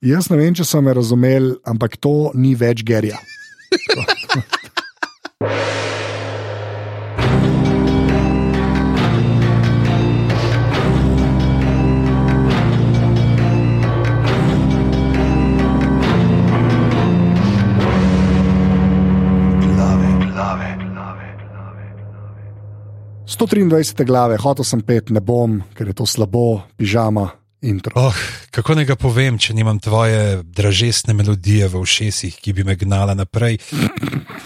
Jaz ne vem, če so me razumeli, ampak to ni več gerja. Sto triindvajset glave, hotel sem pet, ne bom, ker je to slabo, pižama, intro. Oh, kako naj ga povem, če nimam tvoje dražesne melodije v ušesih, ki bi me gnala naprej.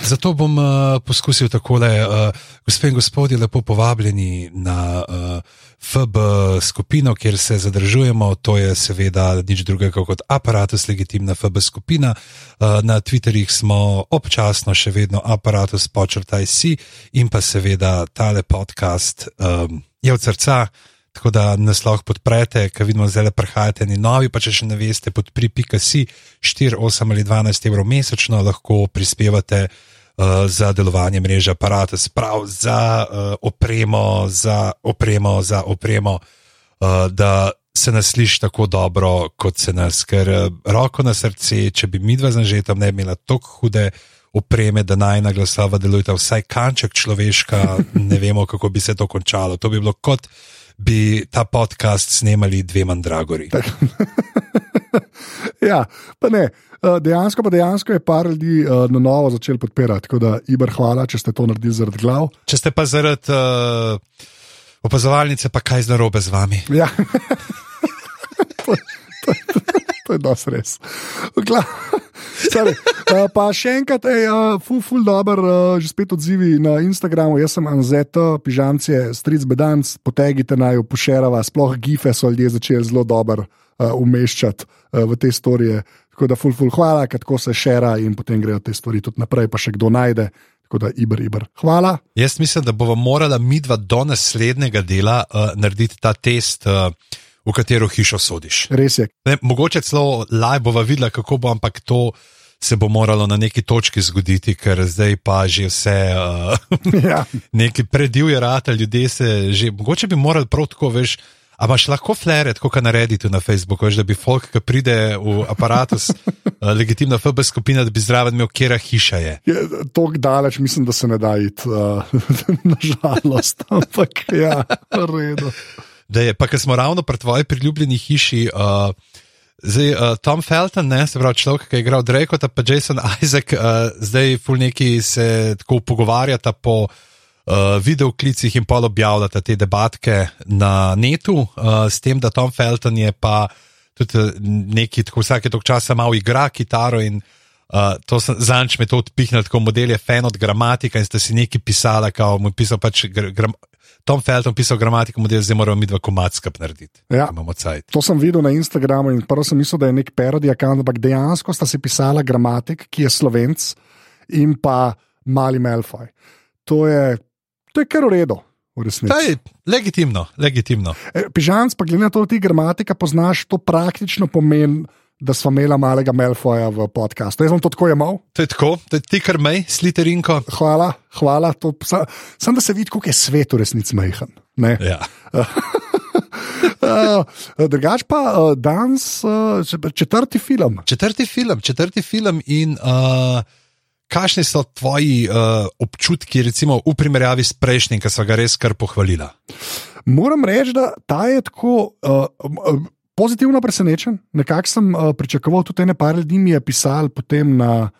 Zato bom uh, poskusil takole. Uh, gospe in gospodje, lepo povabljeni na uh, FB skupino, kjer se zadržujemo. To je seveda nič drugega kot aparatus legitimna FB skupina. Uh, na Twitterjih smo občasno še vedno aparatus počrtaj si in pa seveda tale podcast um, je od srca. Tako da nas lahko podprete, ker vidimo, da prihajate neki novi. Pa če še ne veste, podpri.si 4, 8 ali 12 evrov mesečno lahko prispevate uh, za delovanje mreže aparata, sprav za uh, opremo, za opremo, za opremo, uh, da se nas sliši tako dobro, kot se nas. Ker roko na srce, če bi mi dva zanžeta ne imela tako hude. Opreme, da naj na glasova delujeta vsaj kanček človeška, ne vemo, kako bi se to končalo. To bi bilo kot, bi ta podcast snemali dve mandragori. ja, pa ne. Dejansko, pa dejansko je par ljudi uh, na novo začel podpirati. Tako da, Ibr, hvala, če ste to naredili zaradi glav. Če ste pa zaradi uh, opazovalnice, pa kaj z narobe z vami? Ja. to, to, to, to je dos res. Sorry. Uh, pa še enkrat, ej, uh, ful, ful, dober, uh, že spet odzivi na Instagramu. Jaz sem Anzeto, pižamce, stric bedanc, potegite naj upošerava, sploh gife so ljudje začeli zelo dobro uh, umeščati uh, v te storije. Tako da, ful, ful, hvala, kako se šera in potem grejo te stvari tudi naprej, pa še kdo najde. Tako da, ibr, ibr. Hvala. Jaz mislim, da bomo morali midva do naslednjega dela uh, narediti ta test. Uh, v katero hišo sodiš. Res je. Ne, mogoče celo live bova videla, kako bo, ampak to se bo moralo na neki točki zgoditi, ker zdaj pa že vse. Uh, ja. Neki predivje rata, ljudje se že. Mogoče bi morali prav tako, veš. A imaš lahko flare, kot narediti na Facebooku, veš, da bi folk, ki pride v aparatus, uh, legitimna FB skupina, da bi zraven imel, kera hiša je. je to daleč, mislim, da se ne da iti, uh, nažalost, ampak ja, redo da je, pa ker smo ravno pri tvoji priljubljeni hiši. Uh, Zdaj, uh, Tom Felton, ne, se pravi človek, ki je igral Drake, pa Jason Isaac, uh, zdaj fulniki se tako pogovarjata po uh, videoklicih in pol objavljata te debatke na netu, uh, s tem, da Tom Felton je pa tudi neki, tako vsake tok časa malo igra kitaro in uh, to sem zanč me to odpihnil, tako model je fan od gramatika in ste si neki pisali, kao mu pisal pač gram, Tom Felton pisal gramatiko, model, zdaj moramo mi dva komatska narediti. Ja, to sem videl na Instagramu in prvo sem mislil, da je nek parodi akant, ampak dejansko sta si pisala gramatik, ki je slovenc in pa mali Melfaj. To je, to je kar v redu. Je, legitimno, legitimno. E, Pižanc, pa glede na to, da ti gramatika poznaš, to praktično pomeni da smo imeli malega Melfoja v podkastu. Jaz sem to tako imel. To je tako, to je ti kar mej, sliterinko. Hvala, hvala. Sam da se vidi, kako je svet v resnici majhen. Ja. Uh, drugač pa uh, danes uh, četrti film. Četrti film, četrti film in uh, kakšni so tvoji uh, občutki, recimo v primerjavi s prejšnjim, ki so ga res kar pohvalila? Moram reči, da ta je tako. Uh, pozitivno presenečen. Nekako sem uh, pričakoval, tudi nekaj ljudi mi je pisalo potem na,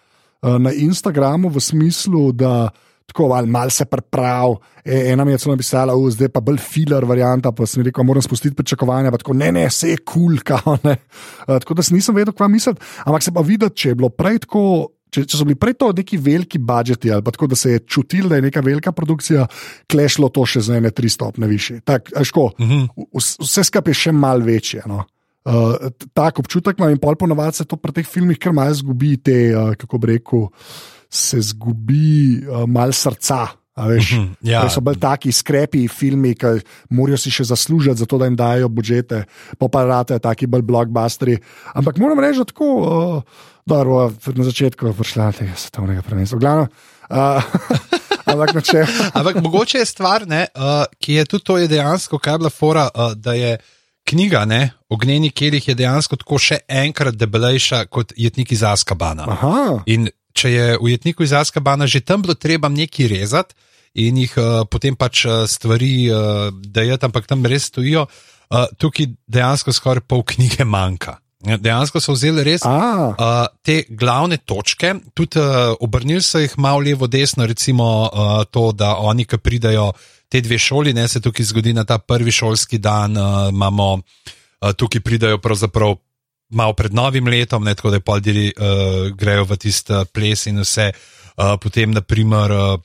uh, na Instagramu v smislu, da tako ali mal se preprav. E, ena mi je celo napisala, zdaj pa bolj filar varianta, pa sem rekel, moram spustiti pričakovanja, tako ne, ne, vse je kul, cool, uh, tako da nisem vedel, kaj misliti. Ampak se pa videti, če je bilo prej tako. Če, če so bili prej to neki veliki budžeti, ali tako, da se je čutil, da je neka velika produkcija, klešlo to še za ene tri stopne više. Tak, ško, uh mhm. -huh. Vse skupaj je še mal večje. No. Uh, tak občutek imam in pol ponovadi se to pri teh filmih kar malo zgubi, te, uh, kako bi rekel, se zgubi uh, malo srca. Veš, uh -huh, ja. So bolj taki skrepi filmi, ki morajo si še zaslužiti, zato da jim dajo budžete, pa pa rade, taki bolj blockbusteri. Ampak moram reči, da tako. Uh, Dobro, na začetku je prišla tega svetovnega prvenstva. Uh, ampak, ampak mogoče je stvar, ne, uh, ki je tudi to je dejansko, kaj je bila fora, uh, da je knjiga ne, Ognjeni kelih je dejansko tako še enkrat debelejša kot jetnik iz Askabana. Aha, In če je v jetniku iz Askabana že tam bilo treba nekaj rezati in jih uh, potem pač uh, stvari uh, dajati, ampak tam res stojijo, uh, tukaj dejansko skoraj pol knjige manjka. Ja, Dejansko so vzeli res a, uh, te glavne točke, tudi uh, obrnili so jih malo levo, desno, recimo uh, to, da oni, ki pridajo te dve šoli, ne se tukaj zgodi na ta prvi šolski dan, uh, imamo uh, tukaj pridajo pravzaprav. Malo pred novim letom, ne, tako da je poldiri uh, grejo v tisti ples in vse, uh, potem, naprimer, uh,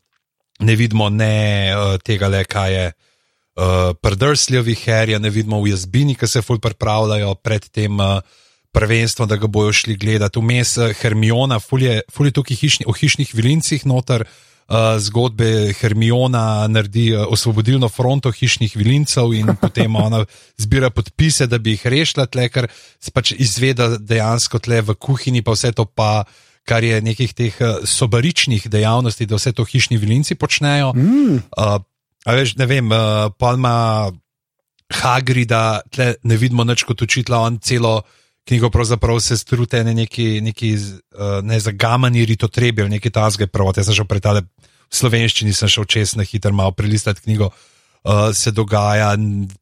ne vidimo ne uh, tega, le kaj je uh, prdrsljovi herja, ne vidimo v jazbini, ki se fulj pripravljajo pred tem uh, prvenstvom, da ga bojo šli gledati. Vmes uh, Hermiona, fulj je, ful tukaj hišni, o hišnih vilincih noter. Uh, zgodbe Hermiona naredi uh, osvobodilno fronto hišnih vilincev, in potem ona zbira podpise, da bi jih rešila, tle, ker se pač izveda dejansko tle v kuhinji, pa vse to pa, kar je nekih teh uh, sobaričnih dejavnosti, da vse to hišni vilinci počnejo. mm, Uh, veš, ne vem, uh, Palma Hagrida, tle ne vidimo nič kot učitla, on celo knjigo pravzaprav se strute ne neki, neki uh, ne zagamani ritotrebi ali neki tasge prvot. Jaz sem šel pred tale v slovenščini, sem šel čez na hiter malo prelistati knjigo, uh, se dogaja,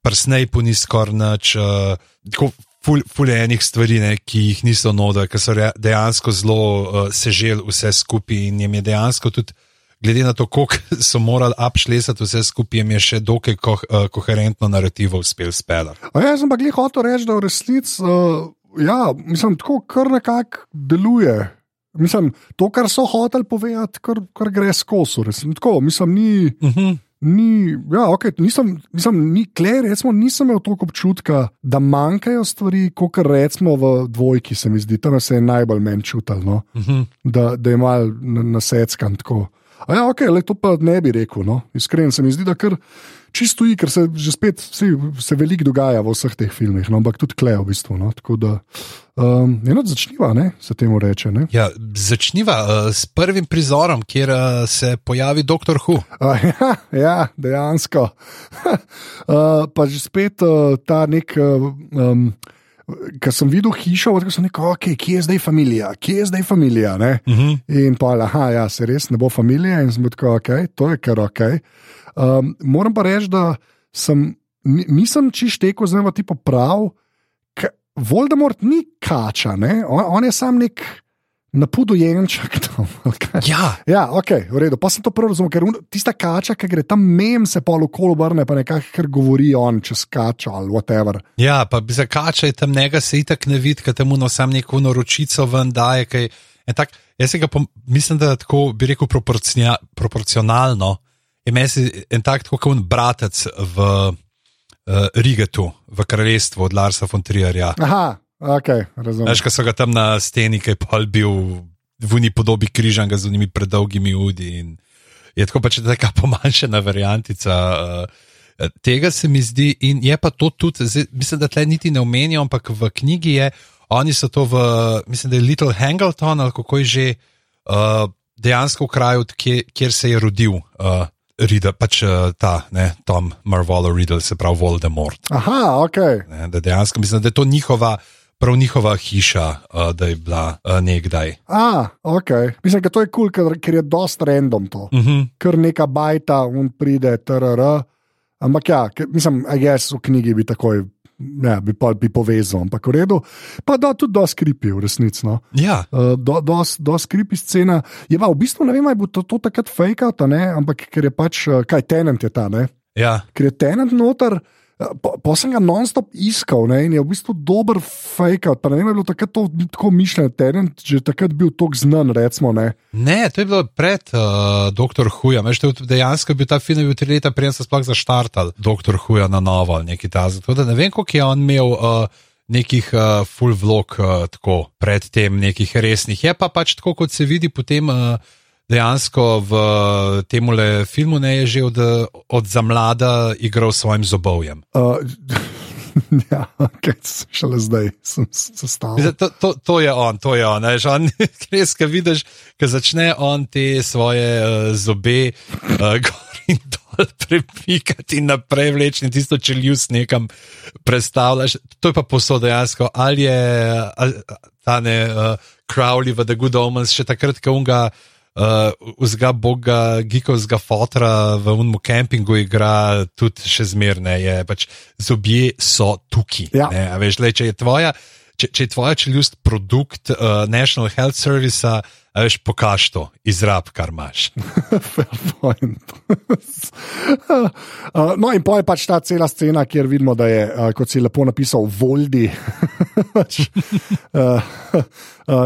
prsnej puni skoraj nič, uh, tako ful, ful je enih stvari, ne, ki jih niso node, ker so dejansko zelo uh, sežel vse skupaj in jim je dejansko tudi glede na to, koliko so morali apšlesati vse skupaj, jim je še dokaj ko, uh, koherentno narativo uspel speljati. A jaz sem pa glih hotel reči, da v resnici, uh, ja, mislim, tako kar nekako deluje. Mislim, to, kar so hoteli povedati, kar, kar gre skozi. Tako, mislim, ni. Uh -huh. Ni, ja, okay, nisem, nisem, ni, kler, recimo, nisem imel toliko občutka, da manjkajo stvari, kot recimo v dvojki, se mi zdi, tam se je najbolj meni čutil, no? Uh -huh. da, da je mal naseckan tako. A ja, ok, le to pa ne bi rekel. No? Iskreno se mi zdi, da kar čisto je, ker se že spet vsi, se veliko dogaja v vseh teh filmih, no? ampak tudi klejo v bistvu. No? Tako da um, eno začniva, ne? se temu reče. Ne? Ja, začniva uh, s prvim prizorom, kjer uh, se pojavi Dr. Hu. A, ja, ja, dejansko. uh, pa že spet uh, ta nek. Uh, um, Ker sem videl hišo, tako sem rekel, okay, kje je zdaj familija, kje je zdaj familija. ne?" Uh -huh. In pa, aha, ja, se res ne bo familija, in sem tako, ok, to je kar ok. Um, moram pa reči, da sem, ni- nisem čist tekel z njim, tipo prav, ker Voldemort ni kača, ne? on, on je sam nek napudojenček. tam, kaj. Ja, Ja, ok, v redu. Pa sem to prvo razumel, ker tista kača, ki gre tam mem, se pa okolo obrne, pa nekako kar govori on čez kačo ali whatever. ja pa bi zakačaj tam njega se itak ne vidi, ker temu no sam neko noročico ven daje. Kaj, tak, jaz se ga pom, mislim, da tako bi rekel proporcionalno. Je meni se en tak kot un bratec v uh, Rigetu, v kraljestvu od Larsa von Trierja. Aha, ok, razumem. Veš, ko so ga tam na steni, ki je pol bil v uni podobi križanga z unimi predolgimi udi. in Je tako pač neka pomanjšana variantica. Uh, tega se mi zdi, in je pa to tudi, zdaj, mislim, da tle niti ne omenijo, ampak v knjigi je, oni so to v, mislim, da je Little Hangleton ali kako je že, uh, dejansko v kraju, kje, kjer se je rodil. Uh, Riddle, pač uh, ta, ne, Tom Marvolo Riddle, se pravi Voldemort. Aha, ok. Ne, da dejansko mislim, da je to njihova, prav njihova hiša, uh, da je bila uh, nekdaj. A, ok. Mislim, da to je kul, cool, ker, ker je dost random to. Uh -huh. Ker neka bajta, un pride, trr. Ampak ja, mislim, a jaz v knjigi bi takoj. Ja, bi pa bi povezal, ampak v redu. Pa da tudi do skripi, v resnici. No. Ja, Uh, do, do, do skripi scena. Je pa v bistvu ne vem, ali bo to, to takrat fake out, ampak ker je pač, uh, kaj tenant je ta, ne? ja. ker je tenant noter. Pa, pa sem ga non-stop iskal ne, in je v bistvu dober fake. Pa ne vem, je bilo takrat to tako mišljeno, tenant že takrat bil tako znan, recimo. Ne. Ne, to je bilo pred uh, Dr. Huja. Veš, to je dejansko bil ta film, bil tri leta prej, so sploh zaštartali Dr. Huja na novo ali nekaj takega. Tako da ne vem, koliko je on imel. Uh, Nekih uh, full vlog, uh, tako predtem, nekih resnih. Je pa pač tako, kot se vidi potem uh, dejansko v tem filmu, ne je že od, od zamlada igral s svojim zobovjem. Uh, ja, okay, šele zdaj sem sestavil. Mislim, To, to, to je on, to je on. Veš, on res, ki vidiš, ko začne on te svoje uh, zobe uh, gor in dol premikati in naprej vleči in tisto čeljust nekam predstavljaš. To je pa posod dejansko. Ali je ali, ta ne uh, Crowley v The Good Omens še takrat, ko unga. Uh, vzga boga, gikovskega fotra v unmu kempingu igra tudi še zmerne, je pač zobje so tukaj. Ja. Ne, a veš, le, če je tvoja, če, če je tvoja čeljust produkt uh, National Health Service, a veš, pokaž to, izrab, kar imaš. Fair point. uh, no, in pa je pač ta cela scena, kjer vidimo, da je, uh, kot si lepo napisal, Voldi. Uh,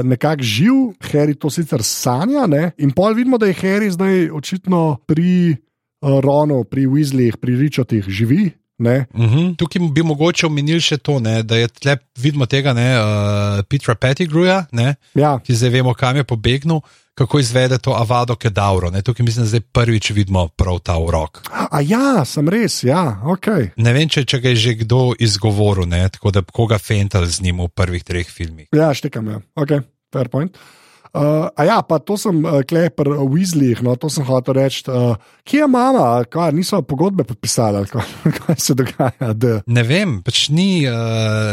Nekako živ, Harry to sicer sanja, ne? in pa vidimo, da je Harry zdaj očitno pri uh, Ronu, pri Weasleyjih, pri Richardih živi. Ne? Uh -huh. Tukaj bi mogoče omenili še to, ne, da je tle vidimo tega ne, uh, Petra Pettigruja, ne, Ja, ki zdaj vemo, kam je pobegnil, kako izvede to Avado Kedavro. Ne. Tukaj mislim, da zdaj prvič vidimo prav ta urok. A ja, sem res, ja, ok. Ne vem, če, če ga je že kdo izgovoril, ne, tako da koga fental z njim v prvih treh filmih. Ja, štekam, ja. ok, fair point. Uh, a ja, pa to sem uh, klepar v Weasleyjih, no, to sem hotel reči. Uh, kje je mama, kaj niso pogodbe podpisali, ali kaj, kaj se dogaja? Da. Ne vem, pač ni, uh,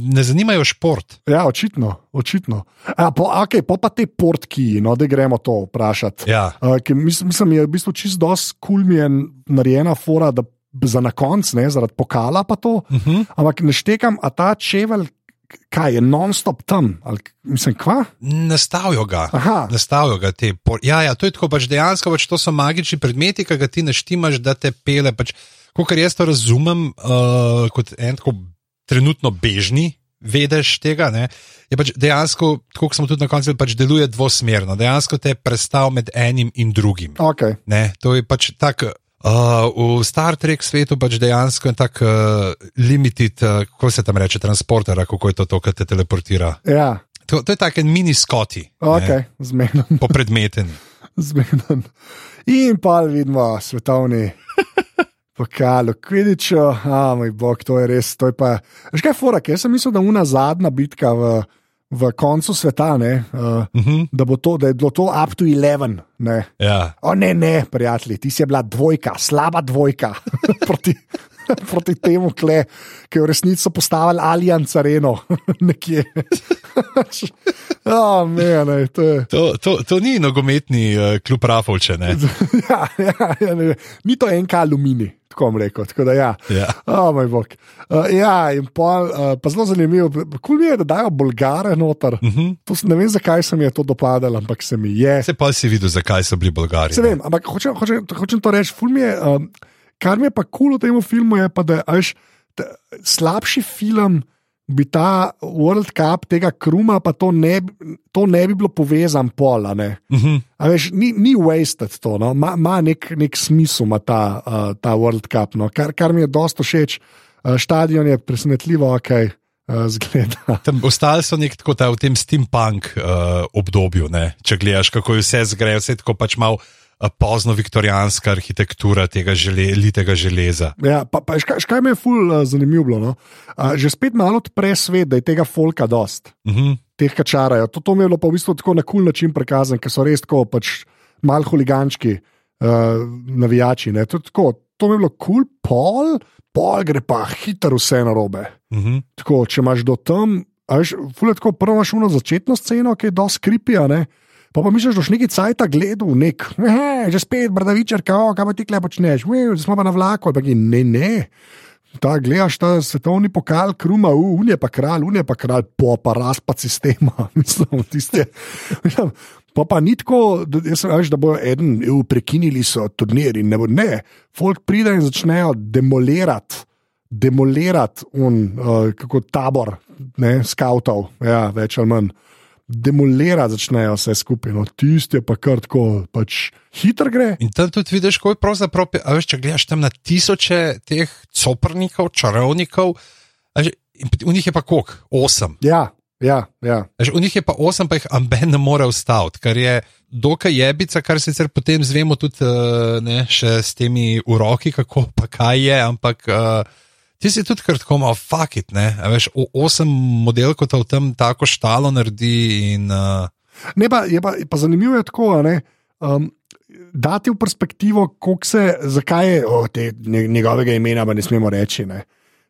ne zanimajo šport. Ja, očitno, očitno. A, po, okay, po pa te portki, no, da gremo to vprašati. Ja. Uh, mislim, mislim, je v bistvu čist dosti kul mi je narejena fora, da za na konc, ne, zaradi pokala pa to. Uh -huh. Ampak ne štekam, a ta čevelj, kaj je non-stop tam, ali mislim, kva? Nastavijo ga. Aha. Nastavijo ga te. Por... Ja, ja, to je tako, pač dejansko pač to so magični predmeti, ki ga ti naštimaš, da te pele. Pač, Kot jaz to razumem, uh, kot en tako trenutno bežni, vedeš tega. Ne? Je pač dejansko, tako kot smo tudi na koncu, pač deluje dvosmerno. Dejansko te predstav med enim in drugim. Okay. Ne? To je pač tako. Uh, v Star Trek svetu pač dejansko je tako uh, limited, uh, kako se tam reče, transporter, kako je to, to kar te teleportira. Ja, To, to je tako en mini skoti, ok, zmeden. popredmeten. zmeden. In pa vidimo svetovni pokal, Kvidičo, a moj bog, to je res. To je pa, veš kaj, fora, jaz sem mislil, da una zadnja bitka v, v koncu sveta, ne, uh, Uh -huh. da, to, da je bilo to up to 11. Ne. ja. O ne, ne, prijatelji, ti si bila dvojka, slaba dvojka proti, proti temu, kle, ki je v resnici postavil Allianz Areno nekje. oh, man, to je. to, to, to ni nogometni uh, klub Rafovče. Ja, ja, ja, ne, ni to enka aluminij, tako bom rekel. Tako da, ja. Ja. Oh, moj bog. Uh, ja, in pol, uh, pa zelo zanimivo, kul mi je, da dajo bolgare noter. Uh -huh. To, ne vem, zakaj se mi je to dopadalo, ampak se mi je. Se pa si videl, zakaj so bili Bolgari. Se ne? vem, ampak hočem, hočem, hočem to reči. ful mi Je, um, kar mi je pa kul cool v tem filmu, je pa, da je slabši film. Bi ta World Cup tega kruma, pa to ne, to ne bi bilo povezano pola. Ne? Uh -huh. A Veš, ni, ni wasted to, no? ima, ima nek, nek smisel ima ta, uh, ta World Cup, no? kar, kar mi je dosto všeč. Uh, stadion je presenetljivo, ok, uh, zgleda. Tam ostali so nek tako ta, v tem steampunk uh, obdobju. Ne? Če gledaš, kako je vse zgrejo, vse tako pač malo pozno viktorijanska arhitektura tega žele, litega železa. Ja, pa, pa, škaj, škaj mi je ful uh, zanimivo. bilo, No? Uh, že spet malo odpre svet, da je tega folka dost. Uh -huh. teh kačarajo. To, to mi je bilo pa v bistvu tako na kul način prikazano, ker so res tako pač mal huligančki, uh, navijači. ne. To, je tako, to mi je bilo kul, pol, pol gre pa hitro vse na robe. Uh -huh. Tako, če imaš do tam, veš, fule tako prvo imaš uno začetno sceno, ki je dosti kripija, ne. Pa pa misliš, da boš neki cajt gledal, nek, "Ehe, že spet, bradavičar, kao, kaj pa ti kle počneš, "Ej, zdaj smo pa na vlaku, ampak ne, ne. Ta gledaš ta svetovni pokal, kruma, unje pa kralj, unje pa kralj, po pa razpad sistema, mislim, tiste. mislim, Pa pa ni tako, da, sem, veš, da bojo eden, "Ev, prekinili so turnir in ne bo. Ne, folk pride in začnejo demolirati demolirati un, uh, kako tabor, ne, skautov, ja, več ali manj. Demolirati začnejo vse skupaj, no, tisti je pa kar tako, pač hiter gre. In tam tudi vidiš, kako je pravzaprav, a veš, če gledaš tam na tisoče teh coprnikov, čarovnikov, veš, in v njih je pa koliko? Osem. Ja, ja, ja. A veš, V njih je pa osem, pa jih amben ne more ustaviti, kar je dokaj jebica, kar sicer potem zvemo tudi eh, ne, še s temi uroki, kako pa kaj je, ampak uh, ti si tudi kar tako malo fakit, ne, a veš, osem modelkov ta v tem tako štalo naredi in uh, Ne, pa, je pa, pa zanimivo je tako, a ne. Um, dati v perspektivo, koliko se, zakaj je oh, te, nje- njegovega imena, pa ne smemo reči. Ne.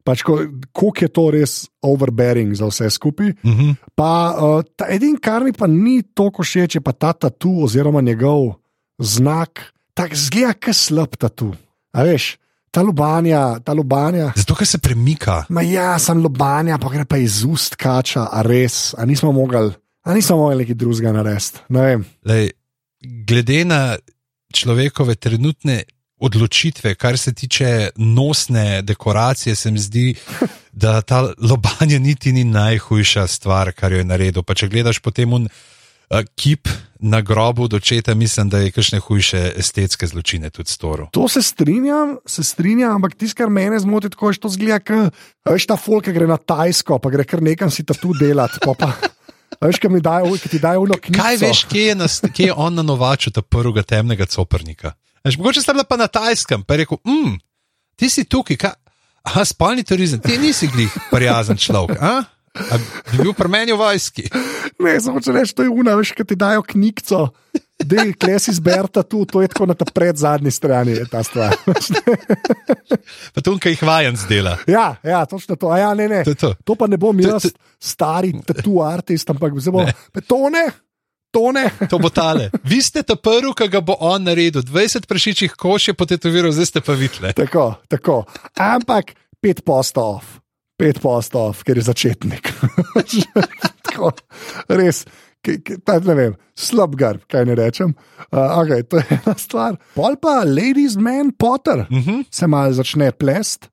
Pač, ko- koliko je to res overbearing za vse skupaj. Uh -huh. Pa uh, ta edini, kar mi pa ni toliko všeč, je pa ta tatu oziroma njegov znak, tako zgleda, kot slab tatu. A veš, ta lubanja, ta lubanja. Zato, ker se premika. Ma ja, sem lubanja, pa gre pa iz ust kača, a res, a nismo mogli, a nismo mogli nekaj drugega narediti. Ne. Lej, glede na človekove trenutne odločitve, kar se tiče nosne dekoracije, se mi zdi, da ta lobanje niti ni najhujša stvar, kar jo je naredil. Pa če gledaš potem un kip na grobu dočeta, mislim, da je kakšne hujše estetske zločine tudi storil. To se strinjam, se strinjam, ampak tisto, kar mene zmoti, tako je, što zgleda, kot veš, ta folk, ki gre na Tajsko, pa gre kar nekam si tatu delati. pa Pa, a veš, kaj mi dajo, ki ti dajo uno knjigo. Kaj veš, kje je, nas, kje je on na novaču, ta prvega temnega coprnika? Veš, mogoče sta bila pa na tajskem, pa je rekel, mm, ti si tukaj, kaj? Aha, spolni turizem, ti nisi glih prijazen človek. A? A bi bil pri meni v vojski. Ne, samo če rečeš, to je una, veš, ki ti dajo knjigo. Dej, kles izberta tu, to je tako na ta pred zadnji strani, je ta stvar. Pa tu kaj jih vajen zdela. ja, ja, točno to. A ja, ne, ne. To je to. To pa ne bom To- jaz, to- stari tatu artist, ampak zdaj bom. To ne, to. To bo tale. Vi ste ta prvi, ki ga bo on naredil. 20 prašičjih koš je potetoviral, zdaj ste pa videli. Tako, tako. Ampak pet postov, pet postov, ker je začetnik. tako, res. ki- ki- pa Ne vem, slab garb, kaj ne rečem. Uh, okay, to je ena stvar. Pol pa Ladies Man Potter Uh -huh. se malo začne plest,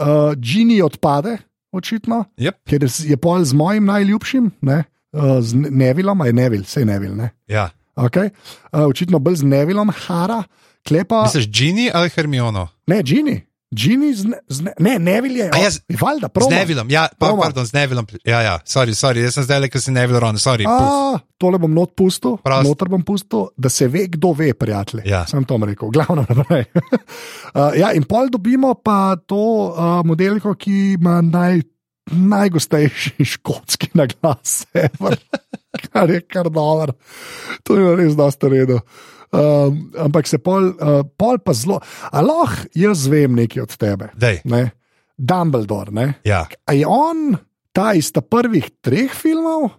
uh, Gini odpade, očitno, yep. ker je pol z mojim najljubšim, ne, uh, z Ne- Nevilom, a je Nevil, vse je Nevil. Ne? ja. Okay. Uh, očitno bolj z Nevilom, Hara, klepa. Misliš, Gini ali Hermiono? Ne, Gini. Gini z, ne, z ne, ne, Neville je. A ja, o, z- Valjda, Z promo. Nevilom, ja, pa, Promo. pardon, z Nevilom. Ja, ja, sorry, sorry, jaz sem zdaj le, ker si Nevil ron, sorry. puf. A, tole bom not pustil, Prost. noter bom pustil, da se ve, kdo ve, prijatelji. Ja. Sem to rekel, glavno naprej. uh, ja, in pol dobimo pa to uh, modelko, ki ima naj, najgostejši škotski naglas, kar je kar dobro. To je res dosta redo. Um, ampak se pol, uh, pol pa zelo. Aloh, jaz vem nekaj od tebe. Dej, Ne? Dumbledore, ne? ja. A je on ta iz ta prvih treh filmov,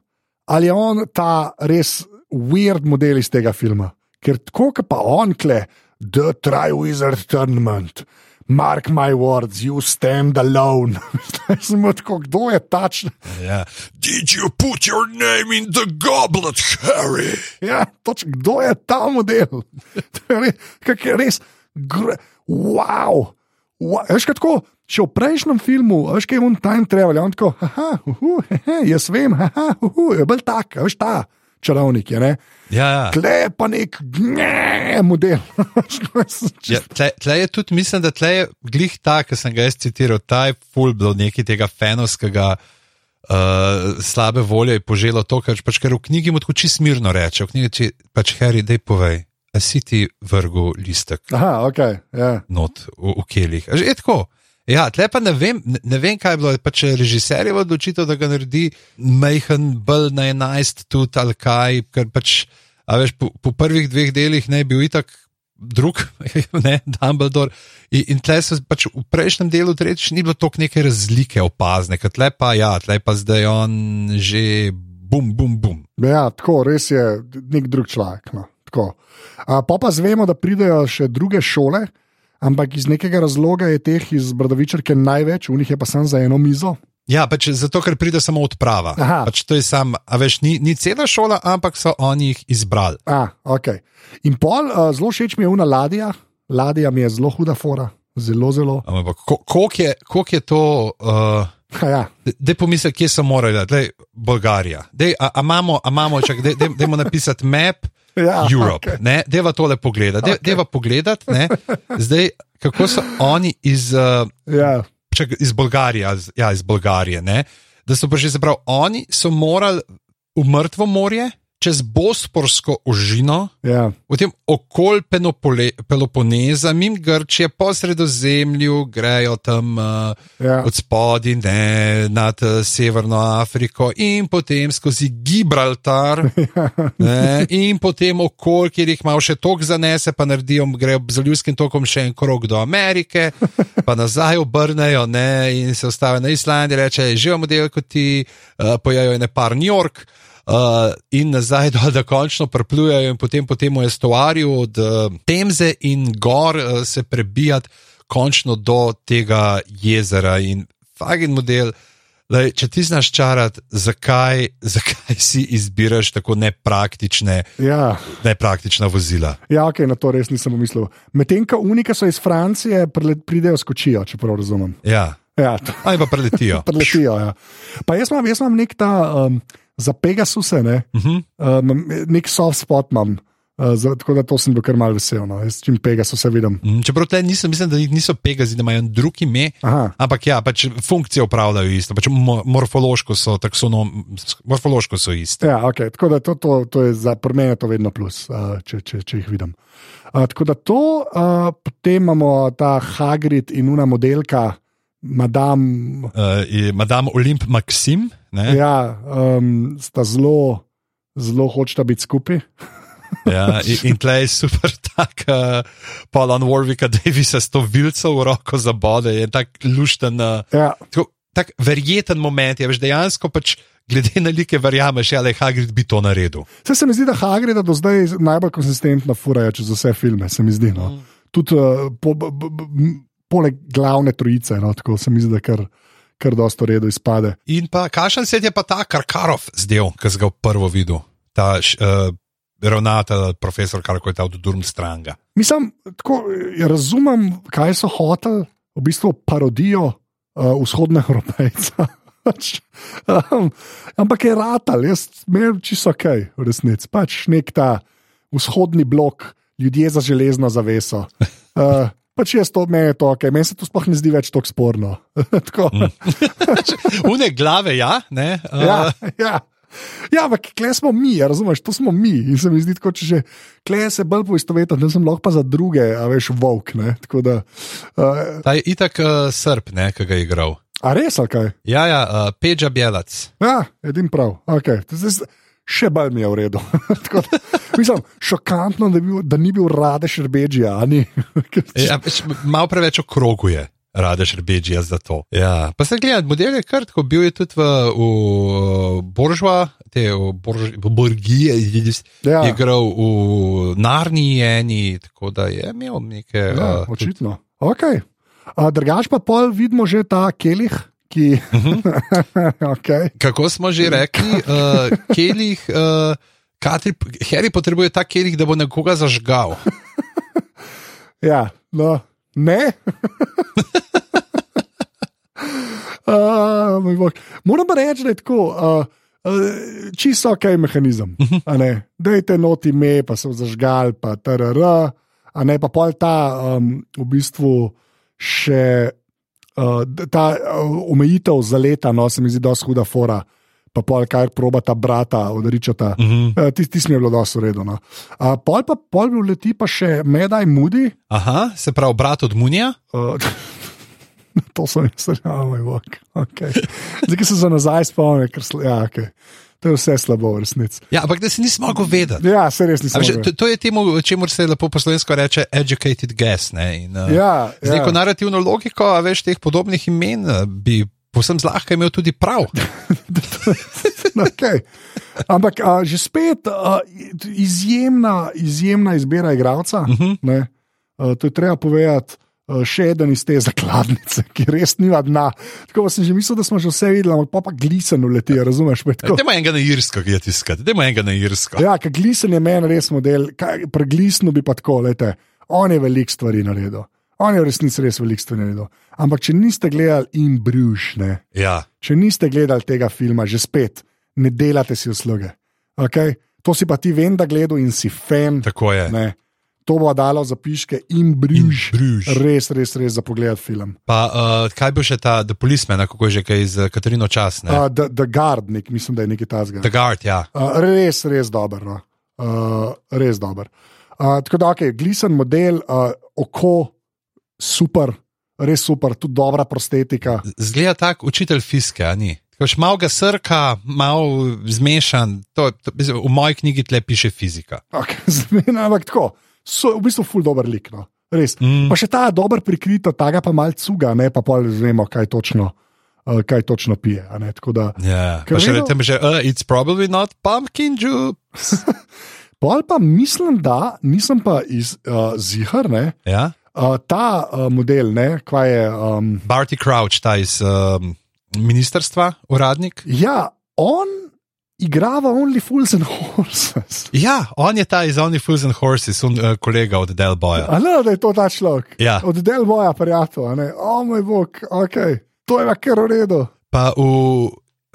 ali je on ta res weird model iz tega filma? Ker tako, kot pa on kle, The Tri-Wizard Tournament. Mark my words, you stand alone. Smo tako, kdo je tačen? ja. Did you put your name in the goblet, Harry? Ja, toč, kdo je ta model? To je res, gre, wow. wow. Veš, kaj tako, še v prejšnjem filmu, veš, kaj je on time travel, on tako, haha, uhu, hehe, jaz vem, haha, uhu, je bil tak, veš, ta čarovnik? Ja, ja. Tle je pa nek ne, model. Ja, tle, tle je tudi, mislim, da tle je glih ta, ki sem ga jaz citiral, ta je full bil neki tega fenovskega uh, slabe volje, je poželo to, kar pač ker v knjigi mu tako čisto mirno reče. V knjigi či, pač Harry, dej povej, a si ti vrgu listek Aha, ok, ja. not v, v kelih. Že Je tako. Ja, tle pa ne vem, ne, vem, kaj je bilo. Pač režiser je odločitev, da ga naredi majhen, bolj na 11, tudi ali kaj, ker pač, a veš, po, po prvih dveh delih ne bi bil itak drug, ne, Dumbledore. In, in tle so pač v prejšnjem delu, tretjič, ni bilo toliko neke razlike opazne, ker tle pa, ja, tle pa zdaj on že bum, bum, bum. Ja, tako, res je nek drug človek. No, tako. A, pa pa zvemo, da pridejo še druge šole, ampak iz nekega razloga je teh iz Brdovičarke največ, v njih je pa samo za eno mizo. Ja, pač zato, ker pride samo odprava. Aha. Pač to je sam, a veš, ni, ni cela šola, ampak so oni jih izbrali. A, okay. In pol, uh, zelo všeč mi je una ladja, ladja mi je zelo huda fora, zelo, zelo. Ampak ko- koliko je, koliko je to, uh, ja. da pomisli, kje so morali, da je Bolgarija. Dej, a, a imamo, a imamo čak, dej, dej, dejmo napisati map Ja, Europe, okay. deva tole pogledati, de, okay. deva pogledati, ne, zdaj, kako so oni iz, uh, Ja. čak, iz Bolgarije, ja, iz Bolgarije, ne, da so prišli, se pravi, oni so morali v mrtvo morje, čez Bosporsko ožino, Ja, potem Penopole, Peloponeza, mim Grčije, po sredozemlju, grejo tam uh, ja. od spodaj nad uh, Severno Afriko in potem skozi Gibraltar. Ne, in potem okol, kjer jih malo še tok zanese, pa naredijo, grejo z Ljudskim tokom še en krog do Amerike, pa nazaj obrnejo ne, in se ustavijo na Islandiji, reče, živimo del kot ti, uh, pojajo ne par New York. Uh, in nazaj, dol, da končno preplujejo, in potem po tem estuarju od uh, Temze in gor uh, se prebijati končno do tega jezera. In fagin model, lej, če ti znaš čarati, zakaj, zakaj si izbiraš tako nepraktične, Ja, nepraktična vozila. ja okay, na to res nisem pomislil. Medtem ko unike so iz Francije, pridejo skočijo, če prav razumem. Ja, Ja, to- ali pa preletijo. preletijo. Ja. Pa jaz imam, jaz imam nek ta um, za Pegasuse, ne, Uh -huh. um, nek soft spot imam. Uh, tako da to sem bil kar mal vesel. No. Jaz čim Pegasuse vidim. Mm, Čeprav te nisem, mislim, da niso Pegazi, da imajo drug ime. Aha. Ampak ja, pač funkcije upravljajo isto, pač mo morfološko so, taksonom, morfološko so iste. Ja, okay. Tako da to, to, to je za je to vedno plus, uh, če, če, če jih vidim. Uh, tako da to, uh, potem imamo ta Hagrid in una modelka, Madame. Uh, Madame Olymp Maxim, ne? Ja, um, sta zelo, zelo hočeta biti skupaj. Ja, in, in tle je super tak, uh, Paul Warwicka Davisa s to vilco v roko za bode, je tak lušten, uh, Ja, tako, tak verjeten moment, je veš dejansko pač. Glede na like, verjameš, ali je Hagrid bi to naredil. Vse se mi zdi, da Hagrida do zdaj najbolj konsistentno furajo čez vse filme, se mi zdi. No. Tudi uh, po, b, b, poleg glavne trojice, no, tako se mi zdi, da kar, kar dosto redo izpade. In pa, kakšen se je pa ta Karkarov zdel, ki si ga prvo videl, ta uh, ravnatelj, profesor, kar je ta od Durmstranga. Mislim, tako, eh, razumem, kaj so hoteli, v bistvu parodijo uh, vzhodnega Evropejca. Pač, um, ampak je ratal, jaz menim čisto ok, v resnici. Pač nek ta vzhodni blok, ljudje za železno zaveso. Uh, pač jaz to meni to ok, meni se to sploh ne zdi več tako sporno. tako, Une glave, ja, ne. Uh, ja, ja. Ja, ampak kle smo mi, ja, razumeš, to smo mi. In se mi zdi, tako, če že kle se bolj poistovetiti, da sem lahko pa za druge, a veš, volk. Ne? Tako da, uh, Ta je itak uh, srb, ne, ki ga je igral. a res, ali kaj? Ja, ja, uh, Peđa Bjelac. Ja, edin prav. Okay. Zdaj, še bolj mi je v redu. Da, mislim, šokantno, da, bil, da ni bil rade šerbeđija. a ni? Ja, pač Mal preveč okroguje. Radeš rbeđija za to. Ja. Pa se gledaj, model je kar tako, bil je tudi v, v Boržva, te v Borž, v Borgiji, Ja. je igral v Narniji eni, tako da je imel neke. Ja, uh, očitno. Okay. A, drugač pa pol vidimo že ta kelih, ki. okay. kako smo že rekli, uh, kelih, uh, Katri, Harry potrebuje ta kelih, da bo nekoga zažgal. Ja, no, ne. uh. Moram pa reči, da je tako. Uh, Uh, čisto ok mehanizem. a ne. Dajte noti me, pa so zažgal, pa TRR, a ne pa pol ta um, v bistvu še uh, ta uh, omejitev za leta, no se mi zdi dosti huda fora. Pa pol kar proba ta brata odričata. Mhm. Uh, Tisti mi je bilo dosti uredno. Uh, pol pa pol leti pa še Medaj Moody. Aha, se pravi, brat od Munija. Uh, to sem jaz, ja, moj bog. Okay. Zdaj, ki se za nazaj spomnim, ker ja, okay. To je vse slabo, v resnici. Ja, ampak da si nisem mogel vedeti. Ja, se res nisem. mogel. To, to je temu, čemu se lepo po slovensko reče educated guess. Ne? In, uh, Ja, Z neko ja. narativno logiko, a veš, teh podobnih imen eh, bi povsem zlahka imel tudi prav. okay. Ampak a, že spet a, izjemna, izjemna izbira igralca. Uh Mhm. -huh. a, to je treba povedati. A, Še eden iz te zakladnice, ki res nima dna. Tako sem že mislil, da smo že vse videli, ampak pa, pa glisen uleti, razumeš? Je tako- Dajmo enega na Irsko, ki je tiskati, dajmo enega na Irsko. Ja, ker glisen je meni res model. Glisnu bi pa tako, lejte, on je velik stvari naredil. On je v resnici res velik stvari naredil. Ampak če niste gledali in bruš, ne, Ja. če niste gledali tega filma, že spet ne delate si usluge. Okay? To si pa ti vem, da gledal in si fan. Tako je. Ne. To bo dalo zapiške in briž. Bruž. Res, res, res za pogled film. Pa uh, kaj bo še ta The Policeman, kako je že kaj z Katarino Čas? ne? Uh, the, the Guard, nek, mislim, da je nekaj tasga. The Guard, ja. Uh, res, res dober. No. Uh, res dober. Uh, tako da, ok, glisen model, uh, oko, super, res super, tudi dobra prostetika. Zgleda tak učitelj fiske, ni. Koš malo ga srka, malo zmešan, to, to, v moji knjigi tle piše fizika. Okay, zmena, ampak tako, so v bistvu ful dober lik. No. Res. Mm. Pa še ta dober prikrito, ta ga pa mal cuga, ne pa pol vemo, kaj točno, uh, kaj točno pije. Da, Ja, Ker pa še vedno- rečem, že, uh, it's probably not pumpkin juice. pol pa mislim, da nisem pa iz uh, zihar, ne, Ja? uh, ta uh, model, ne, kva je. Um, Barty Crouch, ta iz um, ministerstva, uradnik. ja, on igrava Only Fools and Horses. Ja, on je ta iz Only Fools and Horses, un, uh, kolega od Del Boya. A ne, da je to ta človek. Ja. Od del boja, prijatelj. O moj bog, ok, to je pa kar v redu. Pa, v,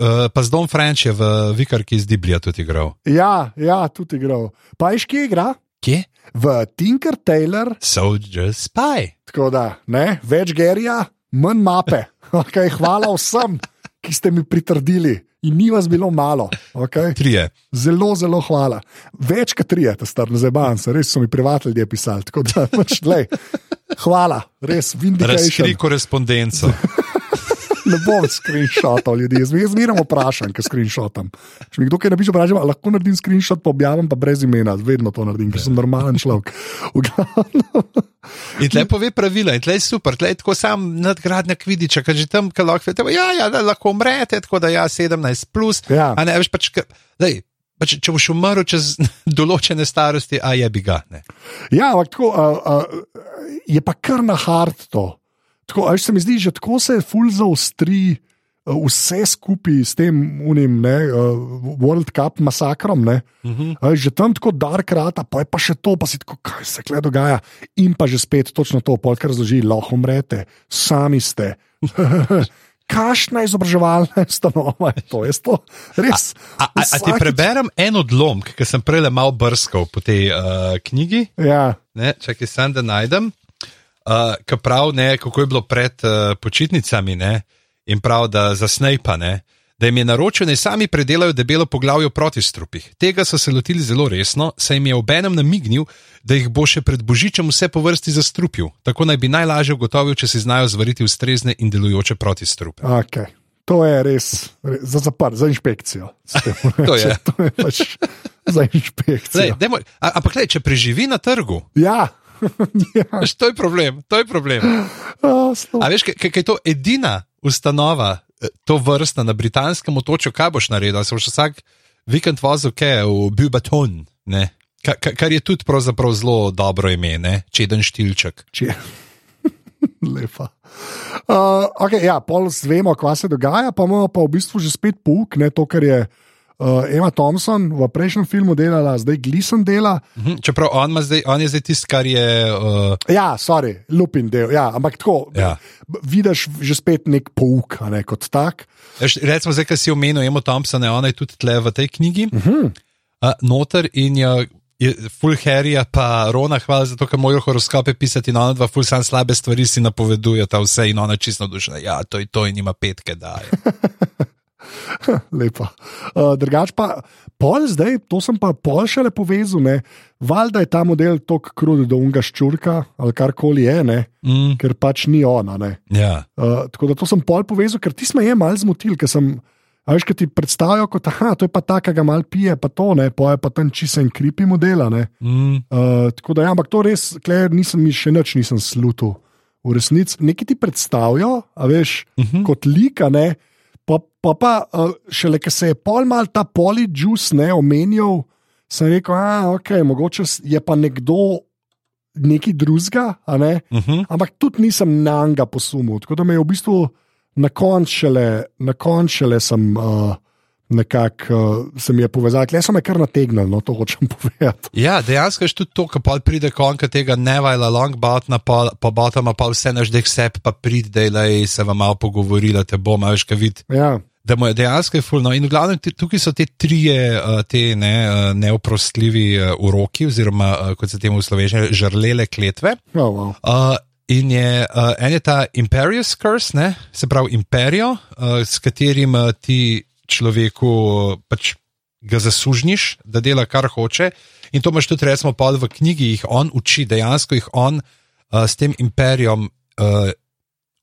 uh, pa z Don French je v Vikarki iz Diblija tudi igral. Ja, ja, tudi igral. Pa iš kje igra? Kje? V Tinker Tailor, Soldier Spy. tako da ne, več gerija, manj mape. Okay, hvala vsem, ki ste mi pritrdili. In ni vas bilo malo. Okay? Trije. Zelo, zelo hvala. Več kot tri, ta star, zabavam se, res so mi privatni ljudje pisali. Tako da, pač, lej, hvala, res, Razkri vindication. korespondenco. Ne bom screenshotov ljudi, jaz zmeraj vprašam, ker screenshotam. Če mi kdo kaj napiše, vprašam, "A lahko naredim screenshot, pa objavim pa brez imena, vedno to naredim, ker sem normalen človek. In tle pove pravila, in tle je super, tle je tako sam nadgradnja kvidiča, ker že tam, ki lahko vidite, ja, ja, da lahko umrete, tako da ja, 17 plus. Ja. A ne, veš pač, ka- daj, pač, če boš umrl čez določene starosti, a je bi ga. Ne. Ja, ampak tako uh, uh, je pa kar na hard to. Tako, a veš, se mi zdi, že tako se je full zaostri. uh, Vse skupaj s tem unim, ne, uh, World Cup masakrom, ne, uh Mhm. -huh. že tam tako dark rata, pa je pa še to, pa si tako, kaj se kle dogaja. In pa že spet točno to, pol kar razloži, lahko umrete, sami ste. Kašna izobraževalna ustanova je to, je to res. A, a, a ti Vsakič- preberem en odlomek, ki sem prej le malo brskal po tej uh, knjigi, Ja, ne, čakaj, sem da najdem. Uh, ki prav, ne, kako je bilo pred uh, počitnicami, ne, in prav, da za Snape, ne, da jim je naročil, naj sami predelajo debelo poglavje o protistrupih. Tega so se lotili zelo resno, saj jim je obenem namignil, da jih bo še pred božičem vse po vrsti zastrupil. Tako naj bi najlažje ugotovil, če si znajo zvariti ustrezne in delujoče protistrupe. okay. To je res, res za zaprt, za inšpekcijo. To je. to je pač za inšpekcijo. Lej, dajmo, a, ampak, lej, če preživi na trgu, Ja, ja. veš, to je problem. To je problem. A, sploh. A veš, kaj je to edina ustanova, eh, to vrsta na britanskem otočju, kaj boš naredil? Se boš vsak vikend vozil kaj v Bubaton, ne? Ka, ka, kar je tudi pravzaprav zelo dobro ime, ne? čeden štilček. Če- Lepa. Uh, okay, ja, pol zvemo, kaj se dogaja, pa imamo pa v bistvu že spet pouk, ne to, kar je uh, Emma Thompson v prejšnjem filmu delala, zdaj Glisen dela. Mhm. Čeprav on, zdaj, on je zdaj tisti, kar je. Uh, Ja, sorry, lupin del, ja, ampak tako. Ja. Vidiš že spet nek pouk, a ne kot tak. veš, recimo, zdaj, ki si omenil Emo Thompsona, ona je tudi tle v tej knjigi. Uh -huh. uh, noter in je. Full Harryja, pa Rona, hvala za to, ker morajo horoskope pisati, in ona dva, full sam slabe stvari si napoveduje, ta vse in ona čisto dušna. Ja, to je to in ima petke, da. Lepo. Uh, drugač pa, pol zdaj, to sem pa pol še le povezal, ne, valjda je ta model tako krud, da unga ščurka ali karkoli je, ne, Mm, ker pač ni ona. Ne. ja. Uh, tako da to sem pol povezal, ker ti smo je mal zmotil, ker sem. A veš, kaj ti predstavljajo kot, aha, to je pa ta, ki ga mal pije, pa to ne, pa je pa tam čisen kripi modela. Ne. Mm, Uh, tako da, ja, ampak to res, kler, nisem mi še nič, nisem slutil. V resnici nekaj ti predstavljajo, a veš, uh -huh. kot lika, ne, pa pa, pa uh, šele, ker se je pol mal ta polyjuice ne omenjal, sem rekel, a ok, mogoče je pa nekdo neki drugega, ne. uh -huh. Ampak tudi nisem na njega posumil. Tako da me je v bistvu na koncu šele, na koncu šele sem. Uh, Nekako uh, se mi je povezal, le so me kar nategnili, no to hočem povedati. Ja, dejansko je tudi to, ko pride konka tega nevajla longbotna, pa, pa botoma pa vse naš dek sep, pa pride, da se vam malo pogovori, da te bo, imaš kaj vid. Ja, da mu je dejansko je fulno. In v glavnem tukaj so te trije uh, te ne, uh, neoprostljivi uroki, oziroma kot se temu v slovenščini, žrlele kletve. Oh, wow. Uh, in je uh, en je ta Imperius Curse, ne? se pravi imperijo, uh, s katerim uh, ti človeku pač ga zasužniš, da dela kar hoče. In to imaš tudi, recimo, pol v knjigi, jih on uči, dejansko jih on uh, s tem imperijem uh,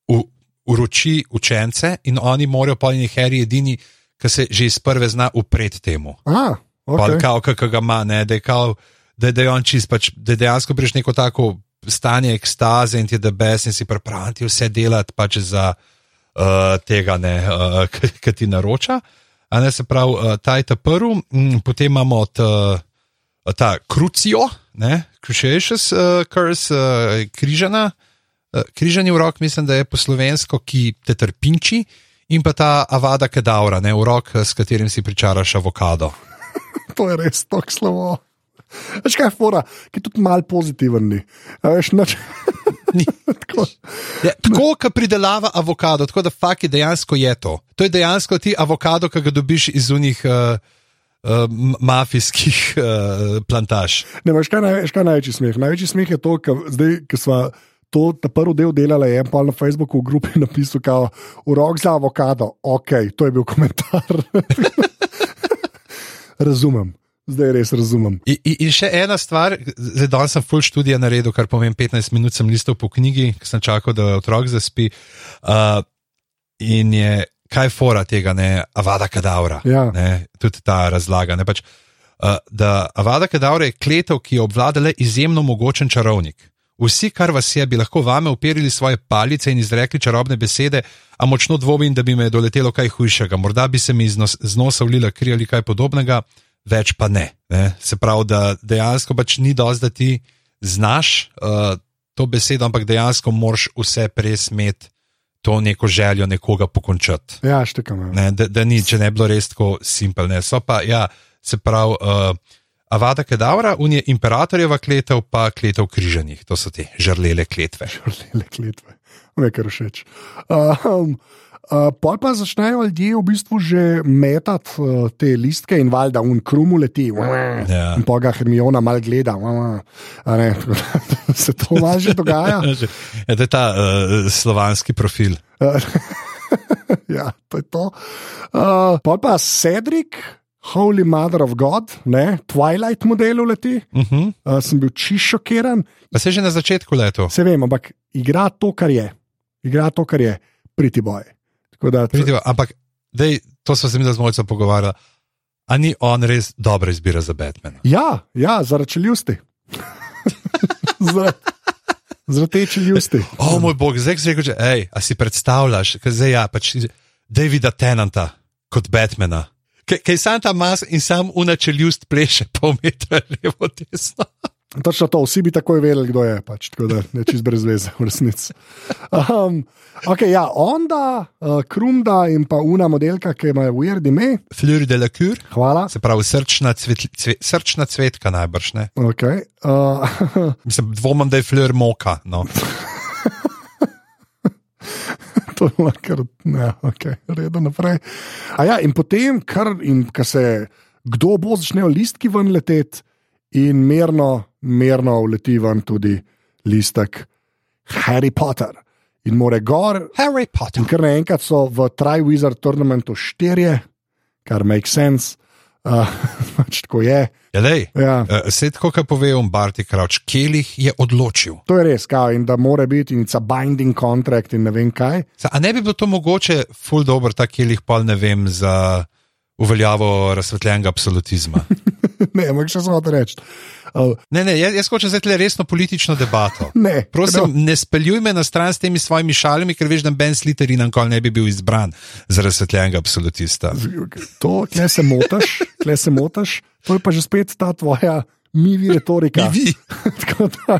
u, uroči učence in oni morajo pa njih heri edini, ki se že iz prve zna upreti temu. Ah, Okay. Kao, kako ga ima, ne, da je, kao, da, da je on čist, pač, da dejansko priš neko tako stanje ekstaze in ti je da bes in si pripravljen ti vse delati pač za uh, tega, ne, uh, ki ti naroča. A ne se pravi, uh, ta je ta prvi, mm, potem imamo ta, ta krucijo, cruciatus uh, curse, uh, križana, uh, križani urok, mislim, da je po slovensko, ki te trpinči. In pa ta avada kedavra, ne urok, s katerim si pričaraš avokado. To je res tako slovo. Veš kaj fora, ki je tudi malo pozitiven. Veš, noč. Tako. Ja, tako, kot pridelava avokado, tako da fakt je dejansko je to. To je dejansko ti avokado, ki ga dobiš iz unih uh, uh, mafijskih uh, plantaž. Ne, veš, kaj, naj, kaj največji smeh? Največji smeh je to, ker smo to prvi del delali, en pa na Facebooku v grupi napisal, kao, urok za avokado. Ok, to je bil komentar. razumem, zdaj res razumem. In, in, in še ena stvar, zdaj danes sem full študija naredil, kar pomeni 15 minut sem listal po knjigi, ker sem čakal, da otrok zaspi. Uh, in je, kaj fora tega, ne, avada kadavra. Ja. Ne, tudi ta razlaga. Ne, pač, uh, da avada kadavra je kletev, ki je obvlada le izjemno mogočen čarovnik. Vsi, kar vas je, bi lahko vame uperili svoje palice in izrekli čarobne besede, a močno dvomim, da bi me doletelo kaj hujšega. Morda bi se mi iz nos, nosa vlila kri ali kaj podobnega, več pa ne. ne? Se pravi, da dejansko pač ni dosti, da ti znaš uh, to besedo, ampak dejansko moraš vse presmet to neko željo nekoga pokončati. Ja, štekam. Ja. Ne, da, da ni, če ne bi bilo res tako simpelne. So pa, ja, se pravi, uh, Avada Kedavra, unije imperatorjeva kletev, pa kletev križanih, to so te žrlele kletve. Žrlele kletve, me kar všeč. Um, uh, pol pa začnejo ljudje v bistvu že metati uh, te listke in valjda un krumu leti. Ja. In pa ga Hermiona mal gleda. Ne, se to malo že dogaja. Ja, to je ta uh, slovanski profil. ja, to je to. Uh, pol pa Cedric, Holy Mother of God, ne, Twilight modelu leti. Uh -huh. Uh, sem bil čisto šokiran. Pa se že na začetku leto. Se vem, ampak igra to, kar je. Igra to, kar je, priti boj. Da, Vidijo, ampak dej, to smo se mi z mojcem pogovarjali. A ni on res dobra izbira za Batmana? ja, ja, zaradi čeljusti. zaradi zaradi te čeljusti. O moj bog, zdaj si rekel, že, hej, a si predstavljaš, kaj zdaj ja, pač Davida Tenanta kot Batmana. Kaj sam ta mas in sam unačeljust pleše pol metra levo desno. Točno to, vsi bi takoj vedeli, kdo je. Pač, tako da ne čez brez veze, v resnici. Um, okay, ja, onda, uh, Krumda in pa una modelka, ki ima weird ime. Fleur de la Cour, Hvala. se pravi srčna, cvet, cvet, srčna cvetka najbrž ne. Okay. Uh, Mislim, dvomim, da je Fleur moka. No. to je kar, ne, ok, redo naprej. A ja, in potem, kar, in kar se, kdo bo začnejo listki ven leteti, in merno, merno uleti ven tudi listek Harry Potter. In more gor, Harry Potter. in kar naenkrat so v Tri-Wizard tournamentu štirje, kar makes sense, uh, pač tako je. Ja, lej, Ja. uh, Svet, kot pove on Barty Crouch, Kelih je odločil. To je res, kao, in da mora biti in it's a binding contract in ne vem kaj. Sa, a ne bi bilo to mogoče, full dobro, ta Kelih pol ne vem za uveljavo razsvetljenega absolutizma? ne, ampak še samo to reči. Uh, Ne, ne, jaz, jaz hočem zdaj tle resno politično debato. ne, Prosim, ne speljuj me na stran s temi svojimi šalami, ker veš, da Ben Sliter in ankol ne bi bil izbran za razsvetljenega absolutista. To, kle se motaš, kle se motaš, to je pa že spet ta tvoja mivi retorika, Tako da,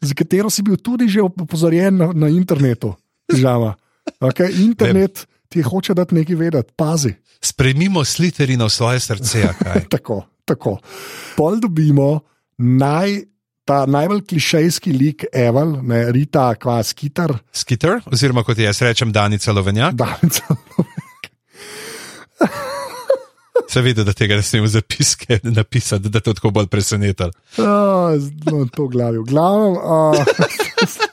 za katero si bil tudi že opozorjen na, na internetu. Žava. Okay, internet ti hoče dati nekaj vedeti, pazi. sprejmimo Sliterina v svoje srce. Tako, tako. Pol dobimo naj, ta najbolj klišejski lik Eval, ne, Rita Kvaskitar, Skitter, oziroma kot jaz rečem, Danica Lovenjak. Danica. Se vidi, da tega ne smemo zapiske napisati, da te tako bolj presenetili. Uh, no, to glavi. V glavnem. Uh,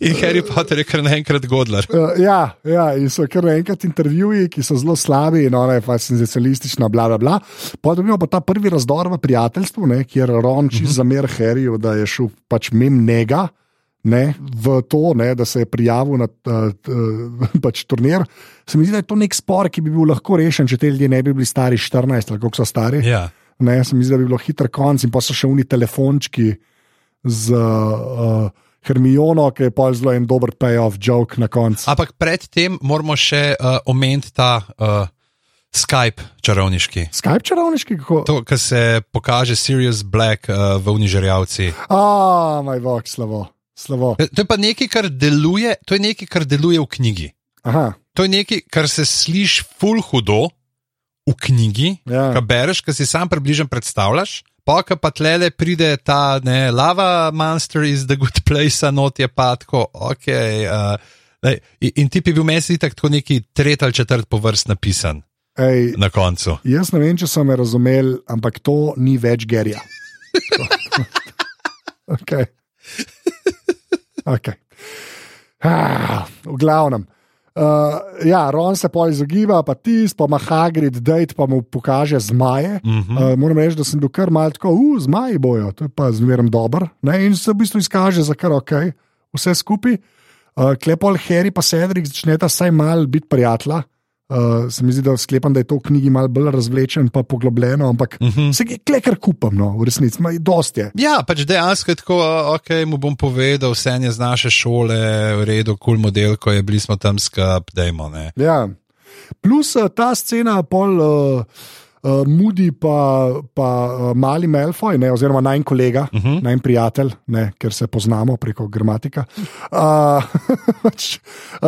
In Harry Potter je kar naenkrat godlar. uh, ja, ja, in so kar naenkrat intervjuji, ki so zelo slabi, in ona je senzacionalistična, bla, bla, bla. Potem imamo pa ta prvi razdor v prijateljstvu, ne, kjer Ron čist uh -huh. zamer Harryju, da je šel pač mem njega. Ne, v to, ne, da se je prijavil na uh, pač turnir. Se mi zdi, da je to nek spor, ki bi bil lahko rešen, če te ljudje ne bi bili stari 14 ali koliko so stari. Ja. Ne, se mi zdi, da bi bilo hiter konc in pa so še oni telefončki z uh, Hermiono, ki je pa zelo en dober payoff joke na koncu. Ampak predtem moramo še uh, omeniti ta uh, Skype čarovniški. Skype čarovniški, kako? To, kar se pokaže Sirius Black uh, v Unižerjavci. A, moj bog, slabo. slabo. To je pa nekaj, kar deluje, to je nekaj, kar deluje v knjigi. Aha, To je nekaj, kar se sliši ful hudo v knjigi, Ja. ki bereš, ki si sam približno predstavljaš. Pa, ko pa tlele pride ta ne, lava monster iz The Good Place, a not je pa tako, ok. Uh, lej, in, in ti bi bil meni tako neki tretji ali četrt po vrst napisan Ej, na koncu. jaz ne vem, če so me razumeli, ampak to ni več gerja. okay. Okay. Ah, v glavnem. Uh, ja, Ron se pol izogiba, pa tis, pa ima Hagrid, dejt pa mu pokaže zmaje. Mm -hmm. Uh, moram reči, da sem bil kar mal tako, uh, zmaji bojo, to je pa zmerno dober. Ne? In se v bistvu izkaže za kar ok, vse skupaj. Uh, Klepol Harry pa Cedric začneta vsaj mal biti prijatelja. Uh, se mi zdi, da sklepam, da je to v knjigi malo bolj razvlečen, pa poglobljeno, ampak uh Mhm. -huh. se je kar kupam, no, v resnici, ima dosti. Ja, pač dejansko je tako, ok, mu bom povedal, vse je z naše šole, v redu, kul cool model, ko je bili smo tam skup, dajmo. Ne. Ja. Plus uh, ta scena, pol uh, uh, Moody, pa, pa uh, mali Melfoy, ne, oziroma naj kolega, uh -huh. naj prijatelj, ne, ker se poznamo preko gramatika, uh, pač,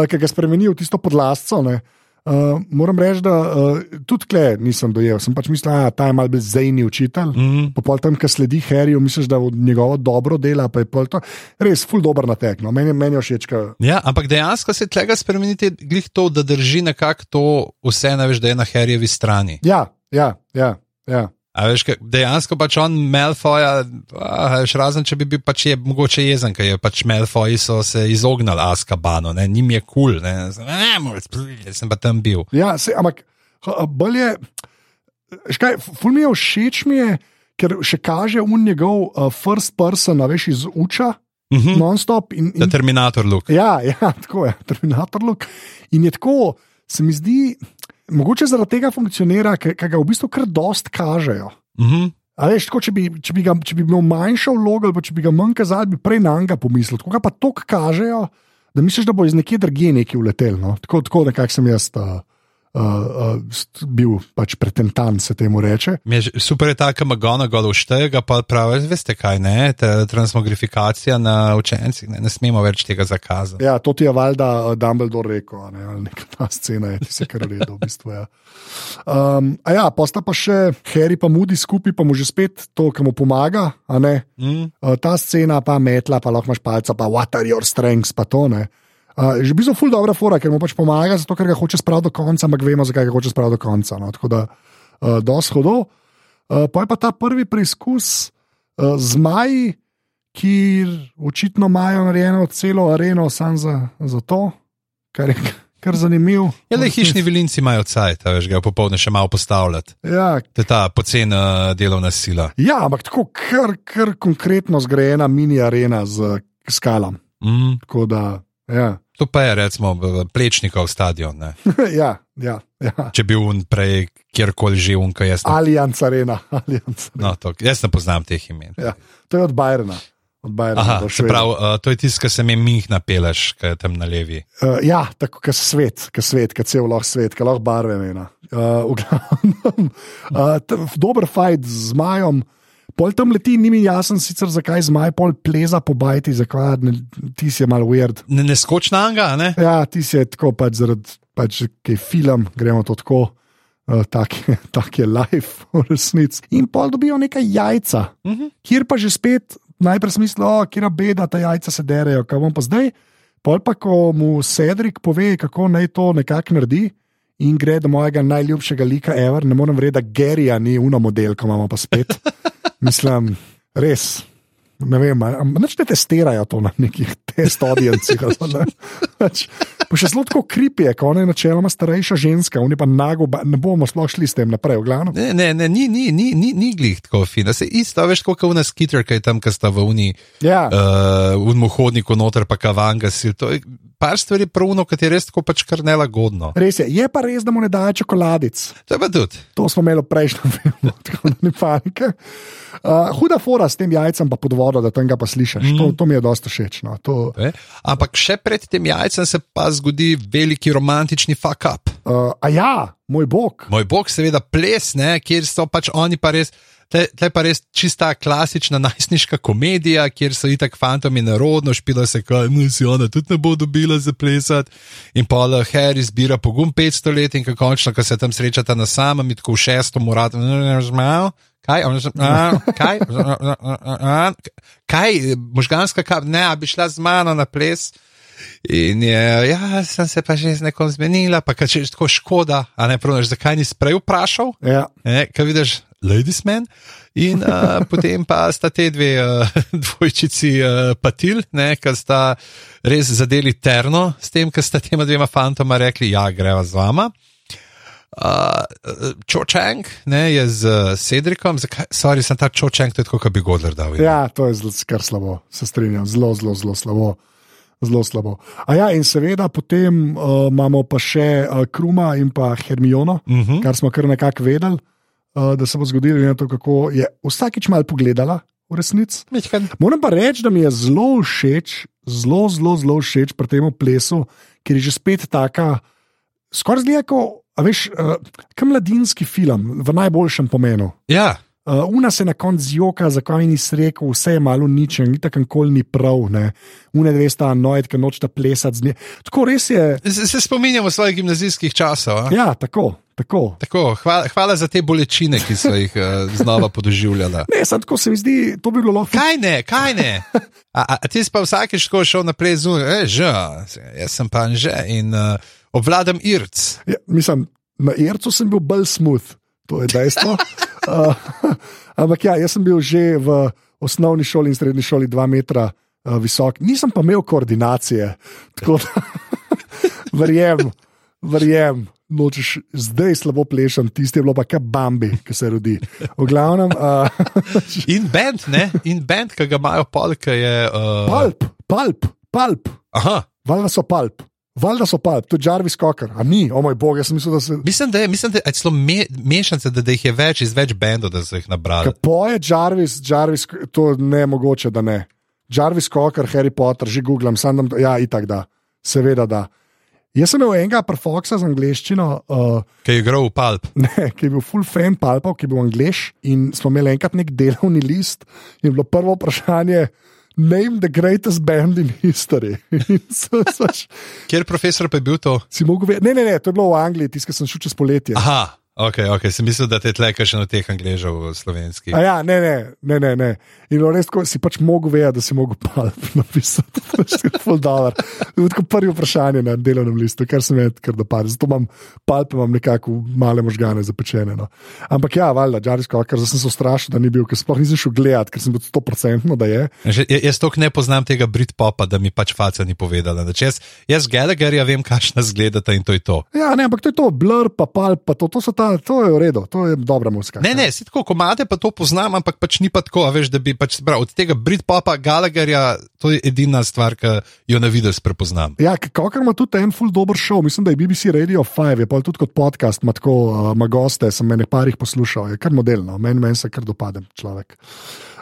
ki ga spremeni v tisto podlasco. Ne, Uh, moram reči, da uh, tudi tle nisem dojel. Sem pač mislil, da je malo bolj zajni učitelj. Mm. -hmm. Popol tam, ki sledi Harryju, misliš, da od njegovo dobro dela, pa je to res ful dober natek. No. Meni, meni je všeč, ka, Ja, ampak dejansko se tega spremeniti, glih to, da drži nekako to vse, ne veš, da je na Harryjevi strani. ja, ja, ja. ja. A veš, dejansko pač on Malfoja, a, veš, razen če bi bil pač je mogoče jezen, ker je pač Malfoji so se izognili Askabanu, ne, njim je kul, cool, ne, ne, moreš, jaz sem pa tam bil. Ja, se, ampak h- bolj je, škaj, ful mi je všeč, mi je, ker še kaže un njegov uh, first person, a veš, iz uča, Mhm. non-stop. In, in, Terminator look. ja, ja, tako je, Terminator look. In je tako, se mi zdi, mogoče zaradi tega funkcionira, ker ga v bistvu kar dost kažejo. Mhm. A veš, tako, če, bi, če, bi ga, če bi imel manjšo vlogo, ali če bi ga manj kazali, bi prej na njega pomislil. Tako pa to kažejo, da misliš, da bo iz nekje drugje neki uletel. No? Tako, tako nekako sem jaz uh, uh, uh, bil pač pretentan, se temu reče. Je, super je ta, ki McGonagall uštega, pa pravi, veste kaj, ne, ta transmogrifikacija na učencih, ne, ne smemo več tega zakazati. Ja, to ti je valjda uh, Dumbledore rekel, ne, ali neka ta scena je, ti se kar redo, v bistvu. Ja. Um, a ja, pa sta pa še Harry pa Moody skupaj, pa mu že spet to, ki mu pomaga, a ne. Mm. Uh, ta scena, pa metla, pa lahko imaš palca, pa what are your strengths, pa to ne. Uh, že bil ful dobra fora, ker mu pač pomaga, zato ker ga hoče spraviti do konca, ampak vemo, zakaj ga hoče spraviti do konca. No. Tako da, uh, dosti hodo. Uh, pa je pa ta prvi preizkus uh, zmaji, ki očitno imajo narejeno celo areno samo za, za to, kar je kar zanimivo. Ja, le hišni vilinci imajo cajt, veš, ga popovdne še malo postavljati. Ja, To je ta pocena delovna sila. ja, ampak tako kar, kar konkretno zgrajena mini arena z skalam. Mm. Tako da, ja. To pa je, recimo, Plečnikov stadion. Ne? ja, ja, ja. Če bi un prej kjerkoli že un, kaj jaz ne, Allianz Arena. Allianz Arena. no, to, jaz ne poznam teh imen. Ja, to je od Bajrna. Od Bajrna Aha, se pravi, uh, to je tisto, kar se mi mih napeleš, kaj je tam na levi. Uh, ja, tako kot svet, kot svet, kot cel lahko svet, kot lahko barve mena. Uh, v glavnem, uh, dober fajt z zmajem. Pol tam leti, ni mi jasen sicer, zakaj zmaj pol pleza po bajti, zakaj ne, ti si je mal weird. Ne, ne skoč na njega, ne? Ja, ti si je tako pač zaradi, pač, ki je film, gremo to tako. Uh, tak, je- tak je life, v resnici. In pol dobijo nekaj jajca, uh -huh. kjer pa že spet najprej smislo, kjer beda, ta jajca se derejo, kaj bom pa zdaj. Pol pa, ko mu Cedric pove, kako naj to nekako naredi, in gre do mojega najljubšega lika, Ever. Ne morem verjeti, da Gerija ni uno model, ko imamo pa spet. Mislim, res. Ne vem, neč ne testirajo to na nekih test audiencih. Pa še zelo tako kripi je, ona je načeloma starejša ženska, oni pa nago, ne bomo sploh šli s tem naprej, v glavnem. Ne, ne, ne, ni, ni, ni, ni, ni glih tako fina. Se isto, veš, kot v nas skiter, kaj tam, ki sta v uni, Ja. uh, v mohodniku noter, pa kavanga si. To je par stvari pravno, ki je res tako pač kar nelagodno. Res je, je pa res, da mu ne dajo čokoladic. To pa tudi. To smo imeli v prejšnjem filmu, tako da ni panike. Uh, huda fora s tem jajcem, pa pod vodo, da tam ga pa slišiš. Mm. To, to mi je dosta všeč. No. To, Ne? Ampak še pred tem jajcem se pa zgodi veliki romantični fuck up. uh, a ja, moj bog. Moj bog, seveda, ples, ne, kjer so pač oni pa res. Tle pa res čista klasična najstniška komedija, kjer so itak fantomi narodno, špila se, kaj no, si ona tudi ne bo dobila za plesati. In pa Harry zbira pogum 500 let in končno, ko se tam srečata na samem, tako v šestom uradu, zmajo. Kaj, kaj, kaj, možganska kap, ne, a bi šla z mano na ples. In je, ja, sem se pa že z nekom zmenila, pa če je tako škoda, a ne praviš, zakaj nisi prej vprašal, Ja. kaj vidiš, ladies man. In uh, potem pa sta te dve uh, dvojčici uh, patil, ki sta res zadeli terno s tem, ker sta tema dvema fantoma rekli, ja, greva z vama. Uh, Cho Chang ne, je z uh, Cedrikom, zakaj, sorry, sem ta Chang, to je tako, kot bi Godler dal. ja, to je zelo, kar slabo, se strinjam, zelo, zelo, zelo slabo. Zelo slabo. A ja, in seveda potem uh, imamo pa še uh, Kruma in pa Hermiono, uh Mhm. -huh. kar smo kar nekako vedeli, uh, da se bo zgodilo, in to, kako je vsakič malo pogledala v resnici. Moram pa reči, da mi je zelo všeč, zelo, zelo, zelo všeč pri tem plesu, ker je že spet taka, skoraj zdi kot, a veš, uh, kam mladinski film v najboljšem pomenu. Ja, Uh, una se na koncu zjoka, zakaj nisi rekel, vse je malo nič, ni tako nikoli ni prav, ne. Une dve sta nojd, ki nočeta plesati z nje. Tako res je. se, se spominjamo svojih gimnazijskih časov. a? Ja, tako, tako. Tako, hvala, hvala za te bolečine, ki so jih uh, znova podoživljala. Ne, samo tako se mi zdi, to bi bilo lahko. Kaj ne, kaj ne? A, a, a ti si pa vsakeč šel naprej zunaj, e, že, jaz sem pa že in uh, obvladam irc. Ja, mislim, na Ircu sem bil bolj smooth, to je dejstvo. uh, ampak ja, jaz sem bil že v osnovni šoli in srednji šoli dva metra uh, visok, nisem pa imel koordinacije. Tako da verjem, verjem. Nočeš zdaj slabo plešem, tisti je bilo pa kaj bambi, ki se rodi. V glavnem, uh, In bend, ne, in bend, ki ga imajo polke, je. Uh, palp, palp, palp, Aha. valjda so palp, valjda so palp, tudi Jarvis Cocker, a ni, o moj bog, jaz sem mislil, da se. Mislim, da je, mislim, da je celo me, mešanice, da, da jih je več iz več bendov, da so jih nabrali. Kaj poje Jarvis, Jarvis, to ne je mogoče, da ne. Jarvis Cocker, Harry Potter, že googlam, sam tam, ja, itak da, seveda da. Jaz sem imel enega profoxa z angliščino, uh, Ki je igral v palp. ne, ki je bil full fan palpov, ki je bil angliš in smo imeli enkrat nek delovni list in je bilo prvo vprašanje. Name the greatest band in history. So- so- Kjer profesor pa je bil to? si mogel vedeti, ne, ne, ne, to je bilo v Angliji, tiskal sem šel čez poletje. Aha, ok, ok, sem mislil, da te tleka še na teh angližev slovenskih. A ja, ne, ne, ne, ne, ne. In res tako, si pač mogel vedeti, da si mogel palp napisati. To je full dollar. To je tako prvo vprašanje na delovnem listu, kar se mi je kar dopadlo. Zato imam palpe, imam nekako male možgane zapečene. No. Ampak ja, valjda, Džarisko, ker sem se ustrašil, da ni bil, ker sploh nisem šel gledat, ker sem bil 100% da je. Že, ja- jaz toliko ne poznam tega Britpopa, da mi pač faca ni povedala. Znači, Jaz, jaz Gallagherja vem, kakšna zgledata in to je to. Ja, ne, ampak to je to, blur, pa palp, pa to, to, so ta, to je v redu, to je dobra muzika. Ne, ne, si tako komade, pa to poznam, ampak pač ni pa tako, veš, da bi pač, prav, od tega Britpopa, Gallagherja, to je edina stvar, ki jo na vides prepoznam. Ja, kako ima tudi en full dober show, mislim, da je BBC Radio 5, je pa tudi kot podcast, ima tako uh, ima goste, sem ene parih poslušal, je kar modelno, meni men se kar dopadem človek.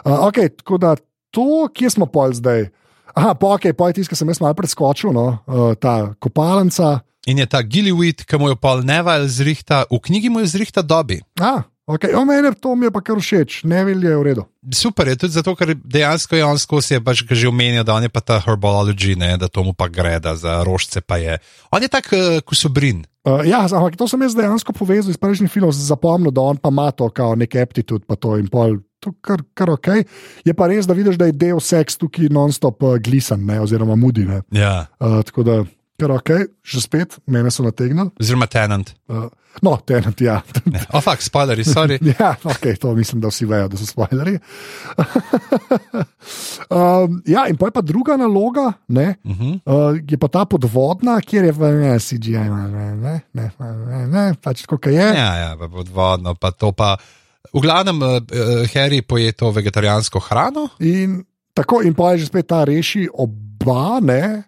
Uh, ok, tako da to, kje smo pol zdaj. Aha, po ok, po tisti, ki sem jaz malo preskočil, no, uh, ta kopalnica. In je ta Gillyweed, ki mu jo pol Neval zrihta, v knjigi mu je zrihta dobi. Ah, ok, o meni to mi je pa kar všeč, ne vilje je v redu. Super je tudi zato, ker dejansko je on skozi, je pač že omenil, da on je pa ta herbology, ne, da to mu pa gre, da za rožce pa je. On je tak uh, kusobrin. Uh, ja, ampak to sem jaz dejansko povezal iz prejšnjih filmov, zapomnil, da on pa ima to kao nek aptitude, pa to in pol. To je kar, kar ok. Je pa res, da vidiš, da je del seks tukaj non-stop uh, glisan, ne, oziroma mudi. Ne. Ja. Uh, tako da ker ok, že spet, mene so nategnili. Oziroma tenant. Uh, no, tenant, ja. O, fakt, spoileri, sorry. Ja, okay, to mislim, da vsi vejo, da so spoilerji. um, ja, in pa je pa druga naloga, ne, Uh -huh. uh, je pa ta podvodna, kjer je ne, CGI, ne, ne, ne, ne, ne, pač kot je. Ja, ja, pa podvodno, pa to pa. V glavnem, uh, Harry poje to vegetarijansko hrano. In tako, in pa je že spet ta reši oba, ne.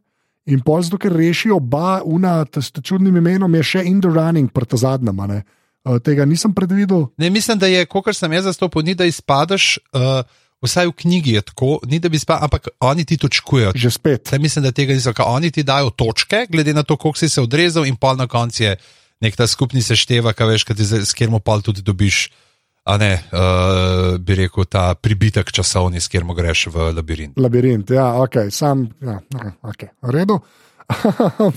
In pol zato, ker reši oba, una, s čudnim imenom, je še in the running, prta zadnjama. ne. Uh, tega nisem predvidel. Ne, mislim, da je, kot sem jaz zastopil, ni da izpadeš, uh, vsaj v knjigi je tako, ni da bi spadal, ampak oni ti točkujejo. Že spet. Zdaj mislim, da tega niso, oni ti dajo točke, glede na to, koliko si se odrezal, in pol na koncu je nek ta skupni sešteva, kaj veš, kaj ti z, s kjer pol tudi dobiš. A ne, uh, bi rekel, ta pribitek časovni, s kjer greš v labirint. Labirint, ja, ok, sam, ja, ok, v redu. uh,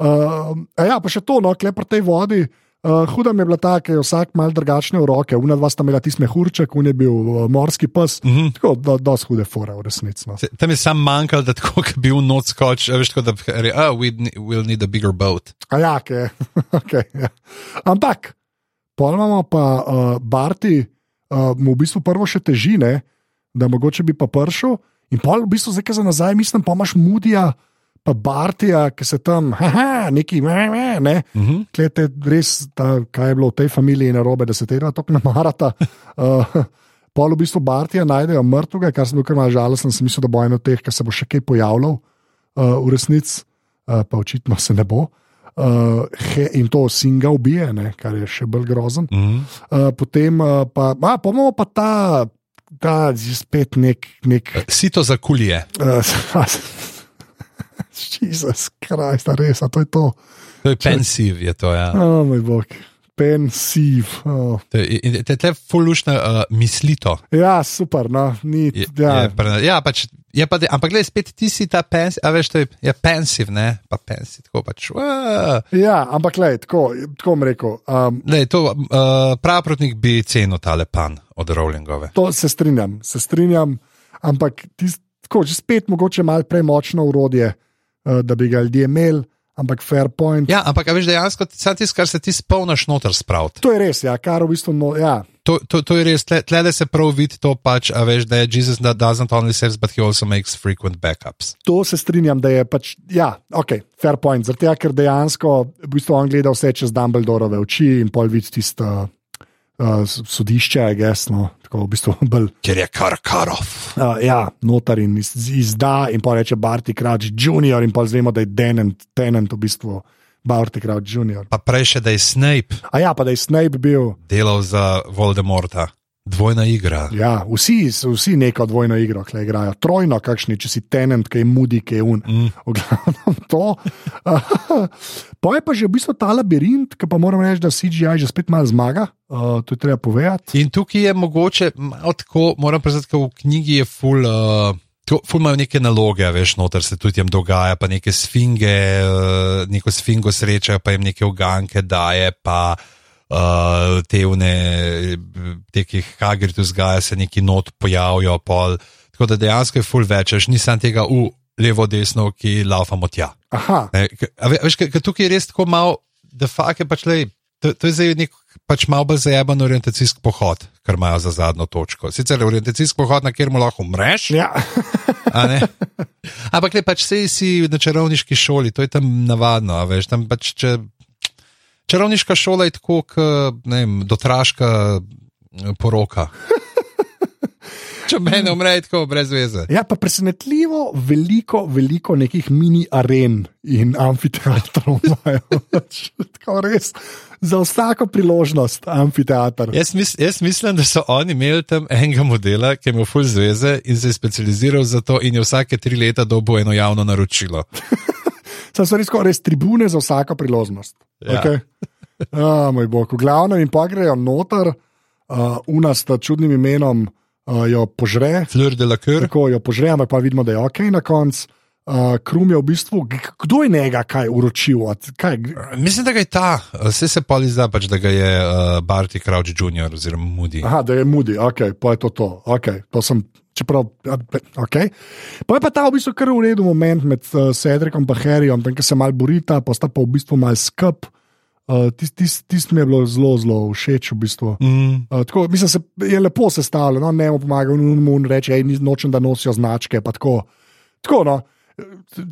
ja, pa še to, no, klepr tej vodi. Uh, huda mi je bila ta, ker je vsak mal drugačne v roke. Una dva sta imela tisti mehurček, un je bil uh, morski pes. Mm -hmm. Tako, da, da hude fore v resnici. No. Tam je sam manjkal, da tako, bi bil noč skoč, a veš, tako da bi rekel, oh, we ne- we'll need a bigger boat. A ja, okay. okay, ja. Ampak, pol imamo pa uh, Barti, uh, mu v bistvu prvo še težine, da mogoče bi pa pršel. In pol v bistvu zdaj, ki za nazaj mislim, pa imaš mudija, pa Bartija, ki se tam, haha, neki, me, me, ne. Uh -huh. Klete, res, ta, kaj je bilo v tej familiji narobe, da se tega tako ne marata. Uh, pol v bistvu Bartija najdejo mrtvega, kar sem bil kar malo žalosten, sem mislil, da bo eno od teh, ki se bo še kaj pojavljal uh, v resnici, uh, pa očitno se ne bo. Uh, he, in to singa ubije, ne, kar je še bolj grozen. Uh -huh. Uh, potem uh, pa, a, pa imamo pa ta, ta spet nek. nek Sito za kulje. uh, Jezus res, a to je to. To je pensiv, je to. Ja. Oh, moj bog, pensiv. Oh. Je, te te fulušne uh, mislito. Ja, super, no, ni. Je, Ja, je, pre- ja, pač, je pa, de- ampak gledaj, spet ti si ta pensiv, a veš, to je, je pensiv, ne, pa pensiv, tako pač. Uh, ja ampak lej, tako, tako rekel. Um, lej, to, uh, pravprotnik bi cenil tale pan od Rowlingove. to se strinjam, se strinjam, ampak tis, tako, že spet mogoče malo premočno urodje, uh, da bi ga ljudje imeli, ampak fair point. Ja, ampak veš, dejansko samo tisto, kar se ti spolnaš noter spraviti. To je res, ja, kar v bistvu. No, ja. To, to, to je res, tle, tle da se prav vidi to, pač, a veš, da je Jezus that doesn't only saves, but he also makes frequent backups. To se strinjam, da je pač, ja, ok, fair point. Zato, ker dejansko v bistvu on gleda vse čez Dumbledorove oči in pol vidi tisto uh, sodišče, gesno, tako v bistvu bolj. Ker je Karkarov. Uh, ja, notar in iz, izda, in pa reče Barty Crouch Junior, in pa zvemo, da je Tenant, tenant v bistvu Barty Crouch Junior. Pa prej še, da je Snape A ja, pa da je Snape bil. delal za Voldemorta. Dvojna igra. Ja, vsi, vsi neko dvojno igro, igrajo. Trojno, kakšni, če si tenant, ki je mudi, ki je un. Mm. V glavnem to. pa je pa že v bistvu ta labirint, ki pa moram reči, da CGI že spet malo zmaga, uh, to je treba povedati. In tukaj je mogoče tako, moram priznati, da v knjigi je full. Uh, Ful imajo neke naloge, veš, noter se tudi jim dogaja, pa neke sfinge, uh, neko sfingo srečajo, pa jim neke uganke daje, pa uh, te vne, te, ki jih Hagrid vzgaja, se neki not pojavijo, pol. Tako da dejansko je full več, veš, nisem tega v levo, desno, ki laufamo tja. Aha, Ne, ve- veš, ker tukaj je res tako malo, da fakt je pač le. To, to je zdaj nek pač malo bolj zajeban orientacijski pohod, kar imajo za zadnjo točko. Sicer je orientacijski pohod, na kjer mu lahko umreš, ja. ampak le pač sej si na čarovniški šoli, to je tam navadno, veš, tam pač če. Čarovniška šola je tako, kot dotraška eh, poroka. Če mene umre, tako brez veze. ja, pa presenetljivo veliko, veliko nekih mini aren in amfiteatrov imajo. Tako res, za vsako priložnost amfiteatr. Jaz, mis, jaz mislim, da so oni imeli tam enega modela, ki je imel full zveze in se je specializiral za to, in je vsake tri leta dobil eno javno naročilo. Sam so res, res tribune za vsako priložnost. Ja. Okay. Ah, moj bog, v glavnem jim pa grejo noter, uh, unasta čudnim imenom uh, jo požre, Fleur de la Cour. tako jo požre, ampak pa vidimo, da je ok na koncu. Uh, Krum je v bistvu, kdo je njega kaj uročil? Kaj, Mislim, da je ta, vse se poli zdaj, pač, da je uh, Barty Crouch Jr. oziroma Moody. aha, da je mudi, ok, pa je to to. Okay, to sem, Čeprav, okay. Pa je pa ta v bistvu kar v redu moment med uh, Cedrikom in Harryjem, tam se mal borita, pa sta pa v bistvu mal skup. Uh, Tisti tis, tis mi je bilo zelo, zelo všeč. V bistvu. Mm. uh, tako, mislim, se je lepo sestavljeno, no, ne mu pomaga, mu reče, hej, nočem, da nosijo značke. Tako, tako no,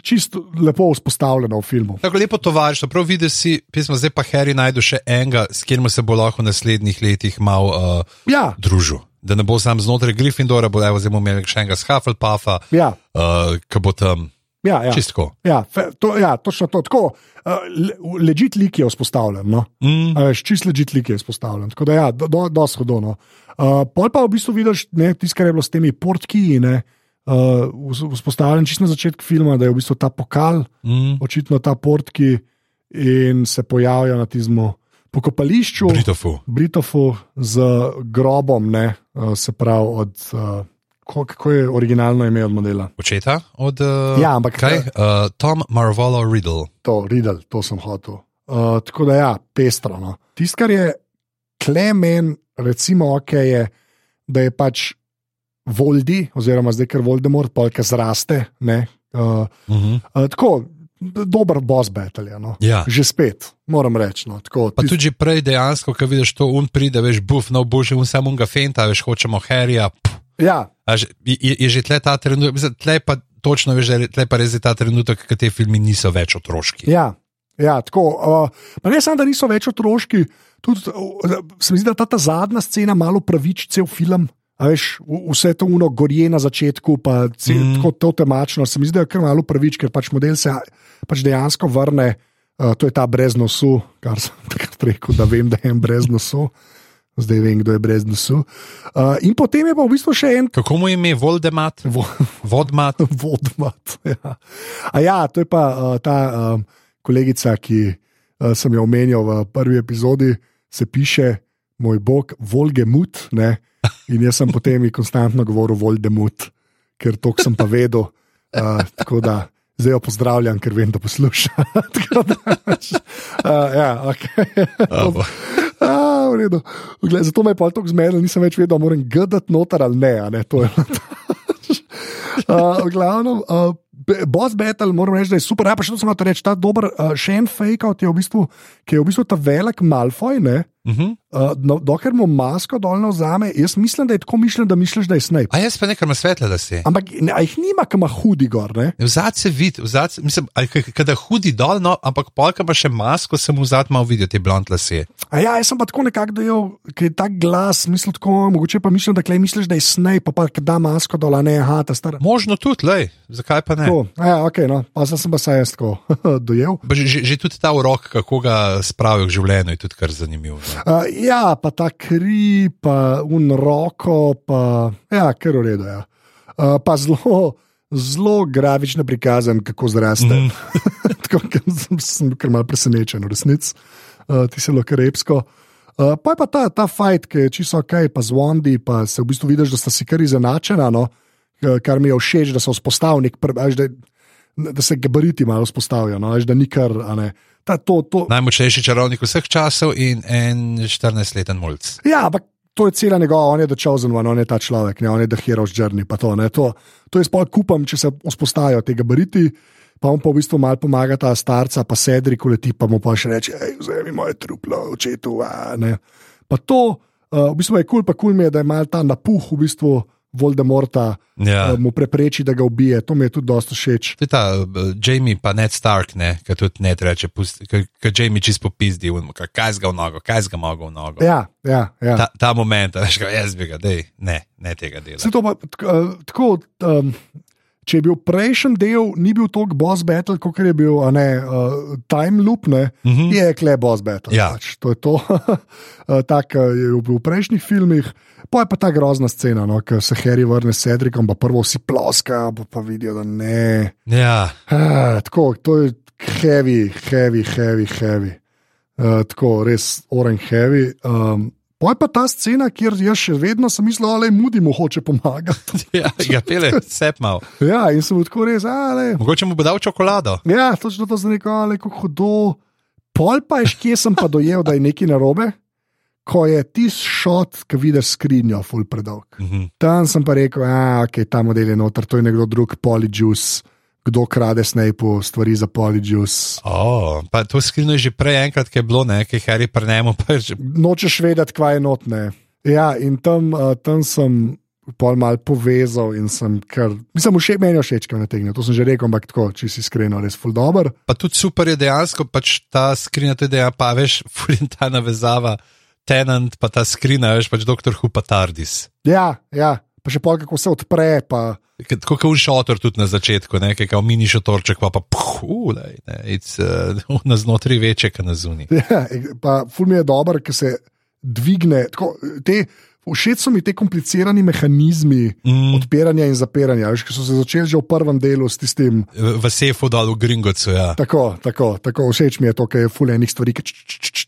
čisto lepo vzpostavljeno v filmu. Tako lepo tovariš, prav vidiš si, pismo, zdaj pa Harry najdu še enega, s katerim se bo lahko v naslednjih letih mal uh, Ja, družil. Da ne bo sam znotraj Gryffindora, bo evo zdaj imel še enega z Hufflepuffa, ja, uh, ki bo tam ja, ja. čistko. ja, to, ja točno to. Tako, uh, le, ležit lik je vzpostavljen. No? Mm. Veš, čist ležit lik je vzpostavljen. Tako da, ja, do, do, dosti hodno. Uh, pol pa v bistvu vidiš, tisto, kar je bilo s temi portkiji, ne, uh, vz- vzpostavljen čisto na začetku filma, da je v bistvu ta pokal, Mm. očitno ta portki in se pojavijo na tizmu pokopališču. Britofu. Britofu z grobom, ne, uh, se pravi, od, ko, kako je originalno ime od modela. Očeta od. Uh, Ja, ampak- kaj? Uh, Tom Marvolo Riddle. To, Riddle, to sem hotel. Uh, tako da, ja, pestro. No. Tisto, kar je klemen, recimo, ok, je, da je pač Voldi, oziroma zdaj, ker Voldemort polka zraste. Ne, uh, Uh -huh. uh, tako, dober boss battle je. No. Ja. Že spet, moram reči. No, tako, Pa tis- tudi prej dejansko, ko vidiš to, un pride, veš, buf, no bože, un samo unga fenta, veš, hočemo Harryja. pff. Ja, A že- Je, je že tle ta trenutek, mislim, tle pa točno veš, da je tle pa res je ta trenutek, ko te filmi niso več otroški. Ja, ja tako. Uh, ne samo, da niso več otroški, tudi uh, se mi zdi, da ta, ta zadnja scena malo praviči cel film. A veš, vse to uno gorje na začetku, pa cel, mm. tako to temačno, se mi zdi, da je kar malo pravič, ker pač model se pač dejansko vrne. Uh, to je ta brez nosu, kar sem takrat rekel, da vem, da je en brez nosu. Zdaj vem, kdo je brez nosu. Uh, in potem je pa v bistvu še en Kako mu je ime, Voldemat, vo, Vodmat? Vodmat. Ja. A ja, to je pa uh, ta um, kolegica, ki uh, sem jo omenjal v prvi epizodi, se piše moj bog Volgemut. Ne? In jaz sem potem konstantno govoril Voldemut, ker to sem pa vedel. Uh, tako da zdaj jo pozdravljam, ker vem, da posluša. Da, uh, ja, okay. A, v redu. Gled, zato me je pa tako zmedel, nisem več vedel, moram gledati noter ali ne. ne to je Uh, v glavnem, uh, boss battle, moram reči, da je super. Ja, pa še to sem hotel reči, ta dober, uh, še en fake out je v bistvu, ki je v bistvu ta velik Malfoy, ne. Uh -huh. Uh, no, dokler mu masko dolno vzame, jaz mislim, da je tako mišljen, da misliš, da je Snape. A jaz pa nekaj ima svetle, da si. Ampak ne, jih nima, ki ima hudi gor. Ne? Vzad se vidi, vzad mislim, kada hudi dol, no, ampak polka pa še masko, sem vzad malo videl te blond lase. A ja, jaz sem pa tako nekako dojel, ker je ta glas, mislim tako, mogoče pa mislim, da klej misliš, da je Snape, pa pa da masko dol, a ne, aha, ta star. Možno tudi, lej, zakaj pa ne? To, a ja, ok, no, pa sem, sem pa se jaz tako dojel. Že, že, že tudi ta urok, kako ga spravijo k življenju, je tudi kar zanimivo. Uh, ja, pa ta kri, pa un roko, pa ja, kar v redu. Ja. Uh, pa zelo, zelo grafično prikazan, kako zraste. Mm. Tako sem, sem kar mal presenečen, v resnici. Uh, ti se lahko repsko. Uh, pa je pa ta, ta fajt, ki je čisto ok, pa z Wondi, pa se v bistvu vidiš, da sta si kar izenačena, no? Kar mi je všeč, da so veš, da, da se gabariti malo vzpostavijo, no? a veš, da ni kar. ne. Ta, to, to, Najmočnejši čarovnik vseh časov in en 14-leten mulj. Ja, ampak to je cela njegova, on je the chosen one, on je ta človek, ne, on je the hero's journey. To, ne, to, to je sploh kupam, če se vzpostavijo te gabariti. Pa on pa v bistvu malo pomaga ta starca, pa sedri, ko leti, pa mu pa še reče: vzemi moje truplo, očetu. a, ne." Pa to, uh, v bistvu je kul, cool, pa kul cool mi je, da je mal ta napuh v bistvu Voldemorta, Ja. uh, mu prepreči, da ga ubije. To mi je tudi dosta všeč. To je ta uh, Jamie, pa Ned Stark, ne, ki tudi ne reče, ki Jamie čisto popizdi, kaj zga v nogo, kaj zga mogo v nogo. Ja, ja, ja. Ta, ta moment, veš, kaj, jaz bi ga, dej, ne, ne tega dela. Se to pa eh, tako. Um, Če je bil prejšnji del, ni bil tako boss battle, kot je bil ne, uh, time loop, ne, Mhm. mm -hmm. je kle boss battle. Ja. Pač. To je to, uh, tako je bil v prejšnjih filmih. Pa je pa ta grozna scena, no, ko se Harry vrne s Cedricom, pa prvo si ploska, pa, pa vidijo, da ne. Ja, Ah, tako, to je heavy, heavy, heavy, heavy. Uh, tako, res oren heavy. Um, Pa je pa ta scena, kjer jaz še vedno sem mislil, da je mudi mu hoče pomagati. ja, ja pele, sep mal. Ja, in sem tako res, ali. Mogoče mu bo dal čokolado. Ja, točno to za neko, ali kako hudo. Pol pa je, kje sem pa dojel, da je nekaj narobe, ko je tisti šot, ki vidiš skrinjo, full predolg. Mhm. Tam sem pa rekel, da okay, ta model je noter, to je nekdo drug, Polyjuice, kdo krade Snape stvari za Polyjuice. Oh, pa to skrivno je že prej enkrat, ki je bilo nekaj, kar je prenemo. Že... Nočeš vedeti, kva je notne. Ja, in tam, uh, tam sem pol mal povezal in sem kar. Mislim, všeč meni všeč, kaj nategne. To sem že rekel, ampak tako, če si iskreno, res full dobro. Pa tudi super je dejansko, pač ta skrina tudi, pa veš, fulin ta navezava, tenant, pa ta skrina, veš, pač doktor Hupatardis. Ja, ja, pa še pol, kako se odpre. Pa... Tako kot šotor tudi na začetku, nekaj kot mini šotorček, pa pa pulej, uh, na znotraj večje, kot na zunaj. Ja, pa ful mi je dober, ker se dvigne. Tako, te, Všeč so mi ti komplicirani mehanizmi mm. odpiranja in zapiranja, veš, ki so se začeli že v prvem delu s tistim. V sefu dol v Gringocu. Ja. Tako, tako, tako. Všeč mi je to, ker je fulejnih stvari, ki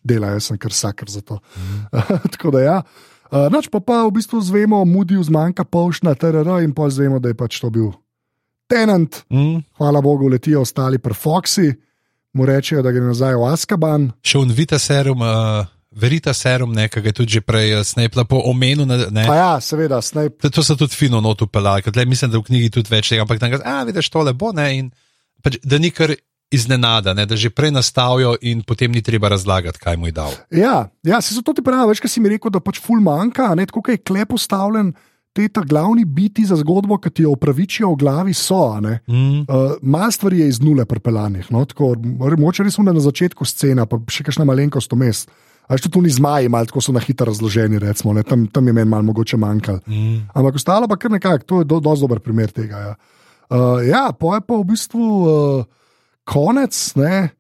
delajo, jaz sem kar sakr za to. Mm. tako da ja. Uh, noč pa, pa v bistvu zvemo, mudi zmanjka polšna TRR in pa zvemo, da je pač to bil tenant. Mm. Hvala Bogu, letijo ostali pri Foxi, mu rečejo, da gre nazaj v Askaban. Še un Vita serum. Uh... Verita serum, nekaj je tudi prej uh, Snape lepo omenil. Ne? Ja, seveda, Snape. To, to so tudi fino notu pelali, ker mislim, da v knjigi tudi več tega, ampak da ah, vidiš to lepo, ne, in pač, da ni kar iznenada, ne, da že prej nastavijo in potem ni treba razlagati, kaj mu je dal. Ja, ja se zato ti pravi, več, kaj si mi rekel, da pač ful manjka, ne, tako je klep postavljen. Te ta glavni biti za zgodbo, ki ti jo upravičijo v glavi, so. Mm. Uh, Malo stvari je iz nule prepelanih. No? Moče res na začetku scena, pa še kakšna malenkost vmes. Ali še tu ni zmaj, malo tako so na hitro razloženi, recimo, tam, tam je meni malo mogoče manjkalo. Mm. Ampak ostalo pa kar nekako, to je do, dosti dober primer tega. Ja, uh, ja pa je pa v bistvu uh, konec, ne,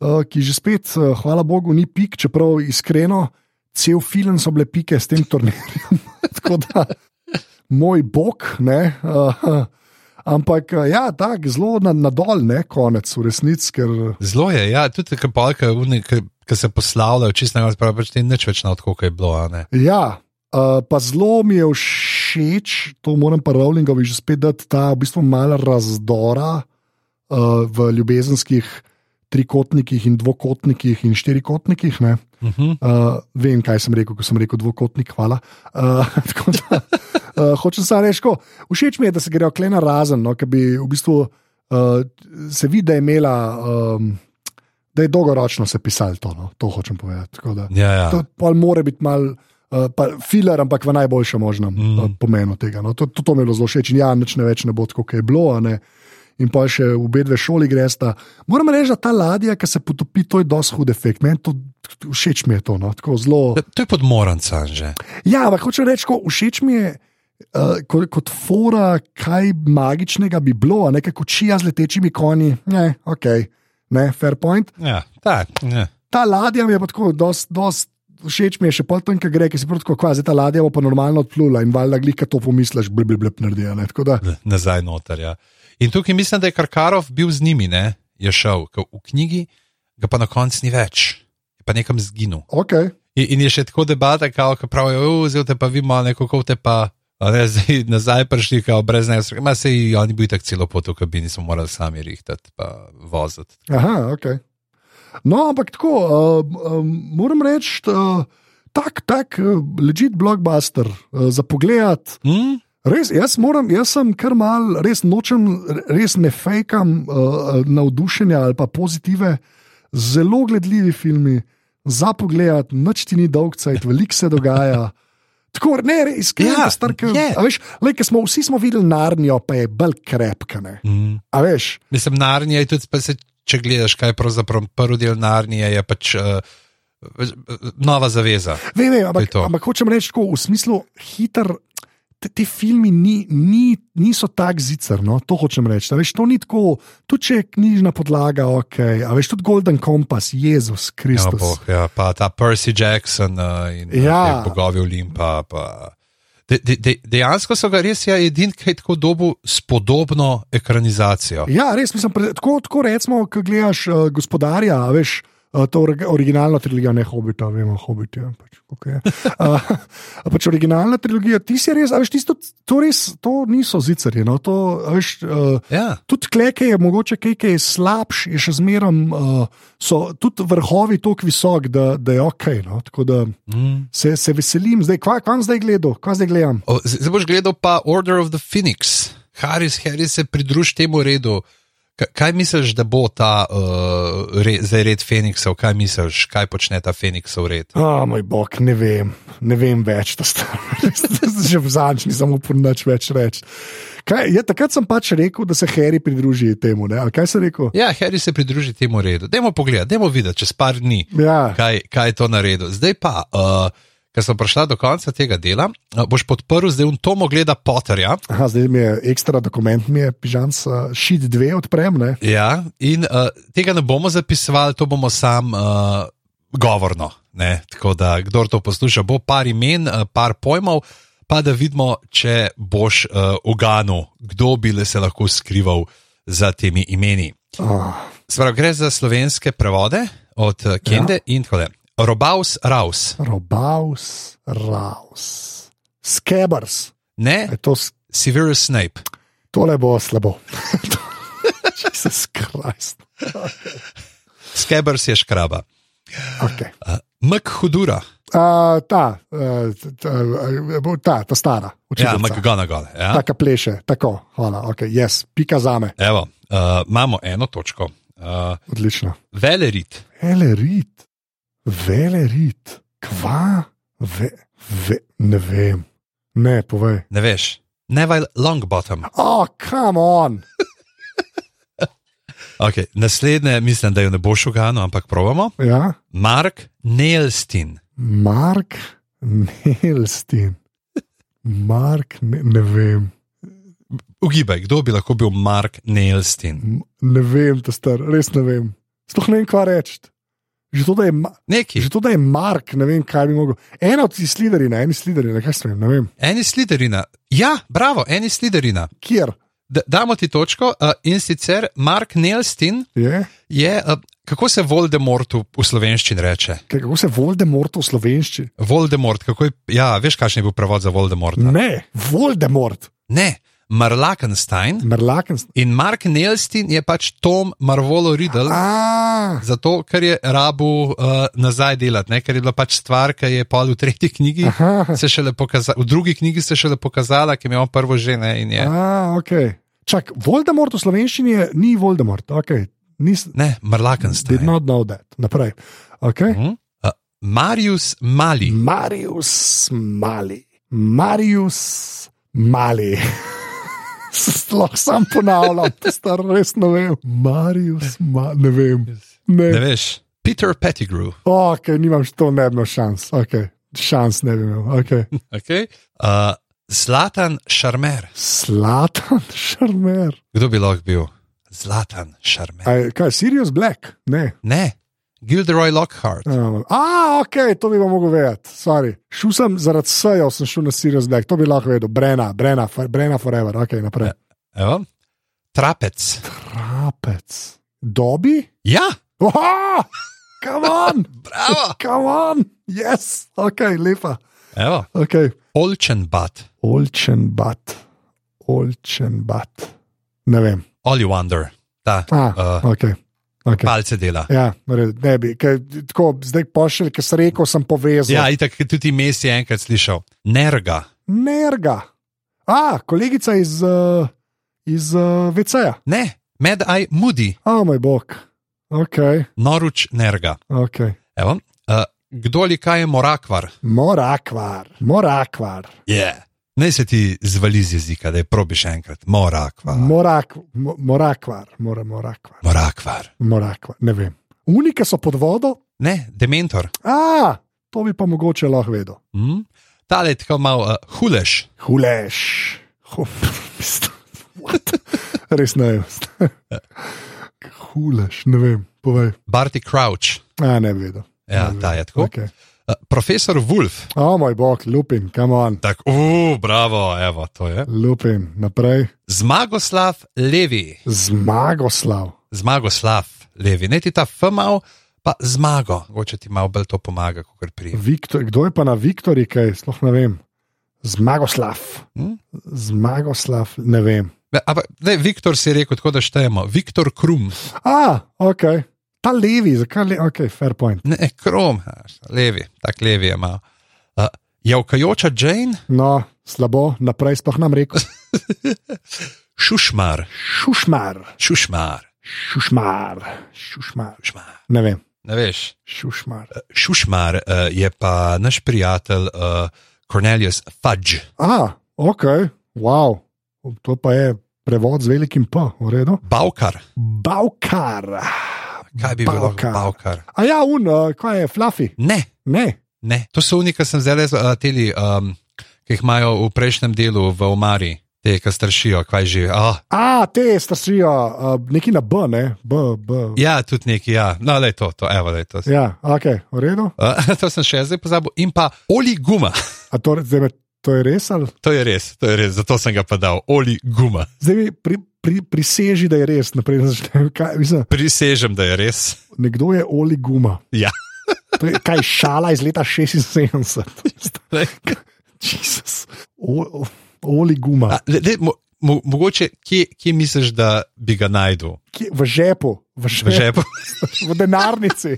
uh, ki že spet, uh, hvala Bogu, ni pik, čeprav iskreno, cel film so bile pike s tem turnirjem. tako da, moj bog, ne. Uh, Ampak, ja, tako zelo nadol, na ne konec, v resnici. Ker... Zelo je, ja, tudi kapalke, ki se poslavljajo, čisto ne razpravljajo, pač ti nič več na odkud je bilo. Ja, uh, pa zelo mi je všeč, to moram pa Rowlingovi že spet dati, ta v bistvu mala razdora uh, v ljubezenskih trikotnikih in dvokotnikih in štirikotnikih. Uh -huh. uh, vem, kaj sem rekel, ko sem rekel dvokotnik, hvala. Uh, da, uh, hočem samo reči, všeč mi je, da se grejo klena razen, no, ker bi v bistvu uh, se vidi, da je imela. Um, da je dolgoročno se pisalo to, no? to hočem povedati. Da, ja, ja. To mora biti mal. Uh, filer, ampak v najboljšem možnem mm. uh, pomenu tega. No. To, to, to mi je bilo zelo všeč, in ja, nič ne več ne bo tako, kot je bilo. In pa še v obe šoli gresta. Moram reči, da ta ladja, ki se potopi, to je dosti hud efekt. Meni to všeč mi je to. No. Zlo... To je podmoranca že. Ja, ampak hoče reči, ko všeč mi je. Uh, kot, kot fora, kaj magičnega bi bilo, nekaj kot čija z letečimi konji, ne, ok ne, fair point. Ja, tak, ja. Ta ladja mi je pa tako, zelo všeč mi je še pol tam, ki gre, ki si pravi, kvazi ta ladja bo pa normalno odplula in valjda glika to pomisliš, blib, blib, blib, naredi. Nazaj noter. Ja. In tukaj mislim, da je Karkarov bil z njimi, ne? je šel v knjigi, ga pa na koncu ni več, je pa nekam zginil. Okay. In, in je še tako debata, kako pravijo, zdaj te pa vi malo, kako te pa. Ne, zdaj, nazaj prišli, kao brez nesreče. Ma se jih oni bi tako celo pot v kabini, smo morali sami rihtati, pa voziti. Aha, ok. No, ampak tako, uh, um, moram reči, uh, tak, tak, uh, legit blockbuster uh, za pogled. Mm? Res, jaz, moram, jaz sem kar mal, res nočem, res ne fejkam uh, navdušenja ali pa pozitive. Zelo gledljivi filmi, za pogled, noč ti ni dolg cajt, veliko se dogaja. Tako, ne, res, ja, strke. Le, ki smo vsi smo videli narnijo, pa je bolj krepka. Mm. A veš? Mislim, narnija je tudi, se, če gledaš, kaj je pravzaprav prvi del narnije, je pač. Uh, Nova zaveza. Vem, vem, ampak, ampak hočem reči, tako, v smislu hiter, te, te filmi ni, ni, niso tako zicer. No? To hočem reči. Veš, to ni tako, tudi če je knjižna podlaga, ok. A veš, tudi Golden Compass, Jezus Kristus. Ja, boh, ja, pa ta Percy Jackson uh, in uh, ja. Bogovi Olimpa. Pa. De, de, de, dejansko so ga res ja, edini, ki je tako dobil spodobno ekranizacijo. Ja, res mislim, pre, tako, tako recimo, ko gledaš uh, gospodarja, veš. Uh, to ori- originalno trilogijo, ne hobita, vemo, hobiti. Pač, okay. uh, pač originalna trilogija, ti si res, veš, tisto, to res, to niso zicerji. No, to, veš, uh, Ja. tudi kleke je mogoče kaj, je slabš, je še zmeraj, uh, so tudi vrhovi tako visoki, da, da je ok. No, tako da Mm. se, se veselim, zdaj, kva, kva zdaj gledam, kva zdaj gledam. O, Zdaj boš gledal pa Order of the Phoenix. Haris, Harris se pridruži temu redu. Ka- Kaj misliš, da bo ta uh, re, zdaj red Feniksov? Kaj misliš, kaj počne ta Feniksov red? O, moj bog, ne vem, ne vem več, sta že v zadnji, nisem upal nič več reči. Kaj, je, takrat sem pač rekel, da se Harry pridruži temu. Ne? Ali kaj sem rekel? Ja, Harris se pridruži temu redu. Dajmo pogledati, dajmo videti čez par dni, Ja, kaj, kaj je to naredil. Zdaj pa, uh, ker sem prišla do konca tega dela, uh, boš podprl zdaj un Tomo gleda Potterja. Aha, zdaj mi je ekstra dokument, mi je pižam, šit dve odprem. Ne? Ja, in uh, tega ne bomo zapisovali, to bomo sam uh, govorno. Ne? Tako da, kdo to posluša, bo par imen, uh, par pojmov, pa da vidimo, če boš uh, uganil, kdo bi le se lahko skrival za temi imeni. Oh, Sprav, gre za slovenske prevode od uh, Kende ja. in tako naprej. Robaus Raus, Robaus, Raus, Skebers, ne, E, to, s- Severus Snape, tole bo slabo. Jezus Krist. Skebers je škraba, Okay. uh, Mek Hudura, Uh, ta, uh, ta, ta, ta stara, ja, učiteljica. McGonagall. Ja. Taka pleše, tako, hvala, ok, jaz, yes, pika za me, Evo, uh, imamo eno točko. Uh, odlično. Velerit, Velerit, velerit, kva, ve, ve, ne vem, ne, povej. ne veš, Neville Longbottom. Oh, come on, Okay, naslednje, mislim, da jo ne boš uganil, ampak probamo. ja, Mark Nelstin. Mark Nelstin, Mark, ne, ne vem, Ugibaj, kdo bi lahko bil Mark Nelstin? Ne vem, to star, res ne vem. Sploh ne vem, kva reči. Že to, da je, Neki, že to, da je Mark, ne vem, kaj bi mogel. Eno od tih sliderina, eni sliderina, kaj sem, ne vem, eni sliderina. Ja, bravo, eni sliderina. kjer D damo ti točko uh, in sicer Mark Nelstin je. je, uh, kako se Voldemortu v slovenščini reče? Kaj, kako se Voldemort v slovenščini? Voldemort, kako je, ja, veš, kakšen je bil prevod za Voldemorta? Ne, Voldemort, Ne, Marlakenstein. Merlaken. In Mark Nelstin je pač Tom Marvolo Riddle. A, Zato, ker je rabu uh, nazaj delati, ne? ker je bila pač stvar, ki je pol v tretji knjigi, Aha. se šele pokazala, v drugi knjigi se šele pokazala, ki je imel prvo žene je. a, ok. Čak, Voldemort v slovenščini je, ni Voldemort, ok. Nis, Ne, did Marlakenstein. not know that. Naprej. Okay. Mhm. Uh, Marius Mali. Marius Mali. Marius Mali. Sploh sam ponavljam, to star res ne vem. Marius Mali, ne vem. Ne. Ne veš, Peter Pettigrew. Ok, nimam to nebno šans. Okay. Šans ne bi imel. Okay. Okay. Uh, Zlatan Šarmer. Slatan šarmer. Kdo bi lahko bil? Zlatan Šarmer. Aj, kaj, Sirius Black? Ne. Ne, Gilderoy Lockhart. Um, a, ok, to bi pa mogel vedeti. Sorry. Šel sem zaradi sejo, sem šel na Sirius Black, to bi lahko vedel. Brena, Brena, for, Brena forever. Ok, naprej. Evo. Trapec. Trapec. Dobi? Ja, Oha! Come on! bravo. Come on! Yes! Ok, lepa. Evo. Ok. Olčenbat. Olčenbat. Olčenbat. Ne vem. Ollivander. Ta Ah, uh, ok. Okay. palce dela. Ja, ne bi. Kaj, tako, zdaj pošilj, ker sem rekel, sem povezal. Ja, itak tudi mes je enkrat slišal. Nerga. Nerga. A, kolegica iz, uh, iz uh, VC-ja. Ne, Med Eye Moody. O moj bog. Ok, Noruč Nerga. ok. Evo. Uh, kdo ali kaj je morakvar? Morakvar, morakvar. Yeah. Naj se ti zvali z jezika, da je probi še enkrat. Morakvar. Morak, mo, morakvar, mora, morakvar. Morakvar. morakvar. Ne vem. Unike so pod vodo. Ne, dementor. A, to bi pa mogoče lahko vedel. Hm? Tale je tako malo uh, huleš. Huleš. Hu- What? Res ne vem. Huleš, ne vem, povej. Barty Crouch. A, ne bi vedel. Ja, Ne ta je vedel. tako. Okay. Uh, profesor Wolf. O moj bog, lupin, come on. Tako, uh, bravo, evo, to je. Lupin, naprej. Zmagoslav Levi. Zmagoslav. Zmagoslav Levi. Ne ti ta FMAV, pa zmago. Mogoče ti malo bolj to pomaga, kot pri. Viktor, kdo je pa na Viktorji, kaj sploh ne vem. Zmagoslav. Hm? Zmagoslav, ne vem. Ne, ampak, ne, Viktor si rekel, tako da štejemo. Viktor Krum, A, ok. Ta levi, zakaj le, ok, fair point. ne Krum, a, levi, tak levi je malo. Uh, Javkajoča Jane, No, slabo, naprej sploh nam rekel. Šušmar, Šušmar, Šušmar, šušmar, šušmar. Šušmar. Ne vem, Ne veš. šušmar. Šušmar uh, je pa naš prijatelj uh, Cornelius Fudge. A, ok, wow. To pa je prevod z velikim P, v redu. Baukar, Baukar. Kaj bi bilo Baukar. Baukar? A ja, un, uh, kaj je, fluffy? Ne, Ne. ne. To so unika, sem zdaj uh, teli, um, ki jih imajo v prejšnjem delu v Omari, te, ki stršijo, kaj že. Oh, A, te stršijo, uh, neki na B, ne, B, B. ja, tudi neki, ja. No, le to, to, evo, le to. Ja, ok, v redu. Uh, to sem še zdaj pozabil. In pa Oli Guma. A to, zdaj, to je res ali? To je res, to je res, zato sem ga pa dal. Oli Guma. Zdaj pri, pri, priseži, da je res. Naprej, začnem, kaj, mislim, Prisežem, da je res. nekdo je Oli Guma. Ja. To je kaj šala iz leta 76. Jezus. O- o- Oli Guma. A, le, le, mo, mo, mogoče, kje, kje misliš, da bi ga najdel? Kje, v žepu, v žepu, V žepu. v denarnici.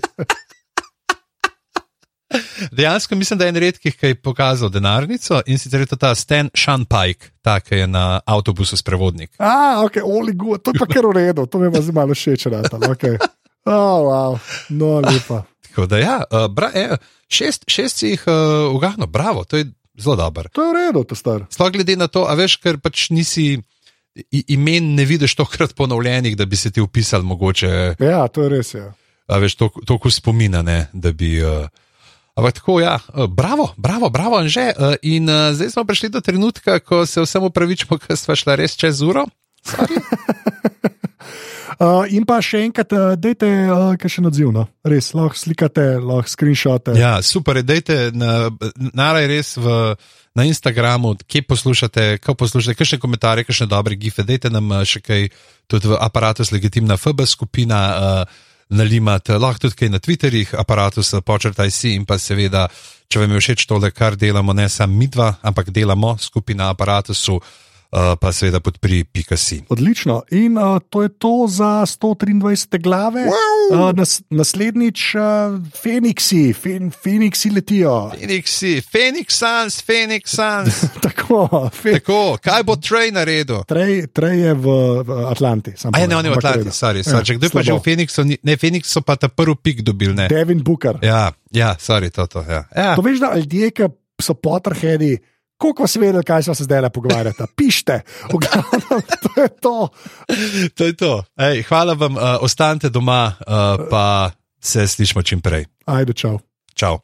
Dejansko mislim, da je en redkih, ki je pokazal denarnico in sicer je to ta Stan Shanpike, ta, ki je na avtobusu sprevodnik. A, ok, Oli Guma, to je pa kar v redu, to mi je pa zdaj malo všeč. Okay. Oh, wow. No, lepa. Tako da ja, uh, bra, eh, šest, šest si jih uh, ugahnil, bravo, to je zelo dobro. To je v redu, to star. Sploh glede na to, a veš, ker pač nisi. i- Imen ne vidiš tokrat ponovljenih, da bi se ti upisal, mogoče, Ja, to je res. Ja. a veš, to- toliko spomina, ne, da bi. Uh, ampak tako, ja, uh, bravo, bravo, bravo, Anže. Uh, in uh, zdaj smo prišli do trenutka, ko se vsem upravičimo, ker smo šla res čez uro. Uh, in pa še enkrat, uh, dajte uh, kaj še odziv. No? Res, lahko slikate, lahko screenshote. Ja, super, dajte na, naraj res v. Na Instagramu, kje poslušate, kako poslušate, kakšne komentarje, kakšne dobre gife, dajte nam še kaj, tudi v aparatus legitimna FB skupina, uh, nalimati, lahko tudi kaj na Twitterjih, aparatus počrtaj si in pa seveda, če vam je všeč tole, kar delamo, ne samo mi dva, ampak delamo skupina aparatusu, uh, pa seveda podpri pika si. Odlično. In uh, to je to za 123 glave. Wow. Uh, nas, naslednjič uh, Feniksi, fen, Feniksi letijo. Fenixi, Phoenix Suns, Phoenix Suns. Tako, fe, Tako, kaj bo Trey naredil? trej, trej je v, v Atlanti. A je ne, povem, on je v Atlanti, sorry, sorry. Če kdo pa že v ni- ne, Phoenix so pa ta prvi pik dobil, ne. Devin Booker. Ja, ja, sorry, to, to, ja. ja. To veš, da ljudje, ki so potrhedi, koliko vas vedeli, kaj smo se zdaj pogovarjali. Pište, v glavnem, to je to. To je to. Ej, hvala vam, uh, ostanite doma, uh, pa se slišmo čim prej. Ajde, čau. Čau.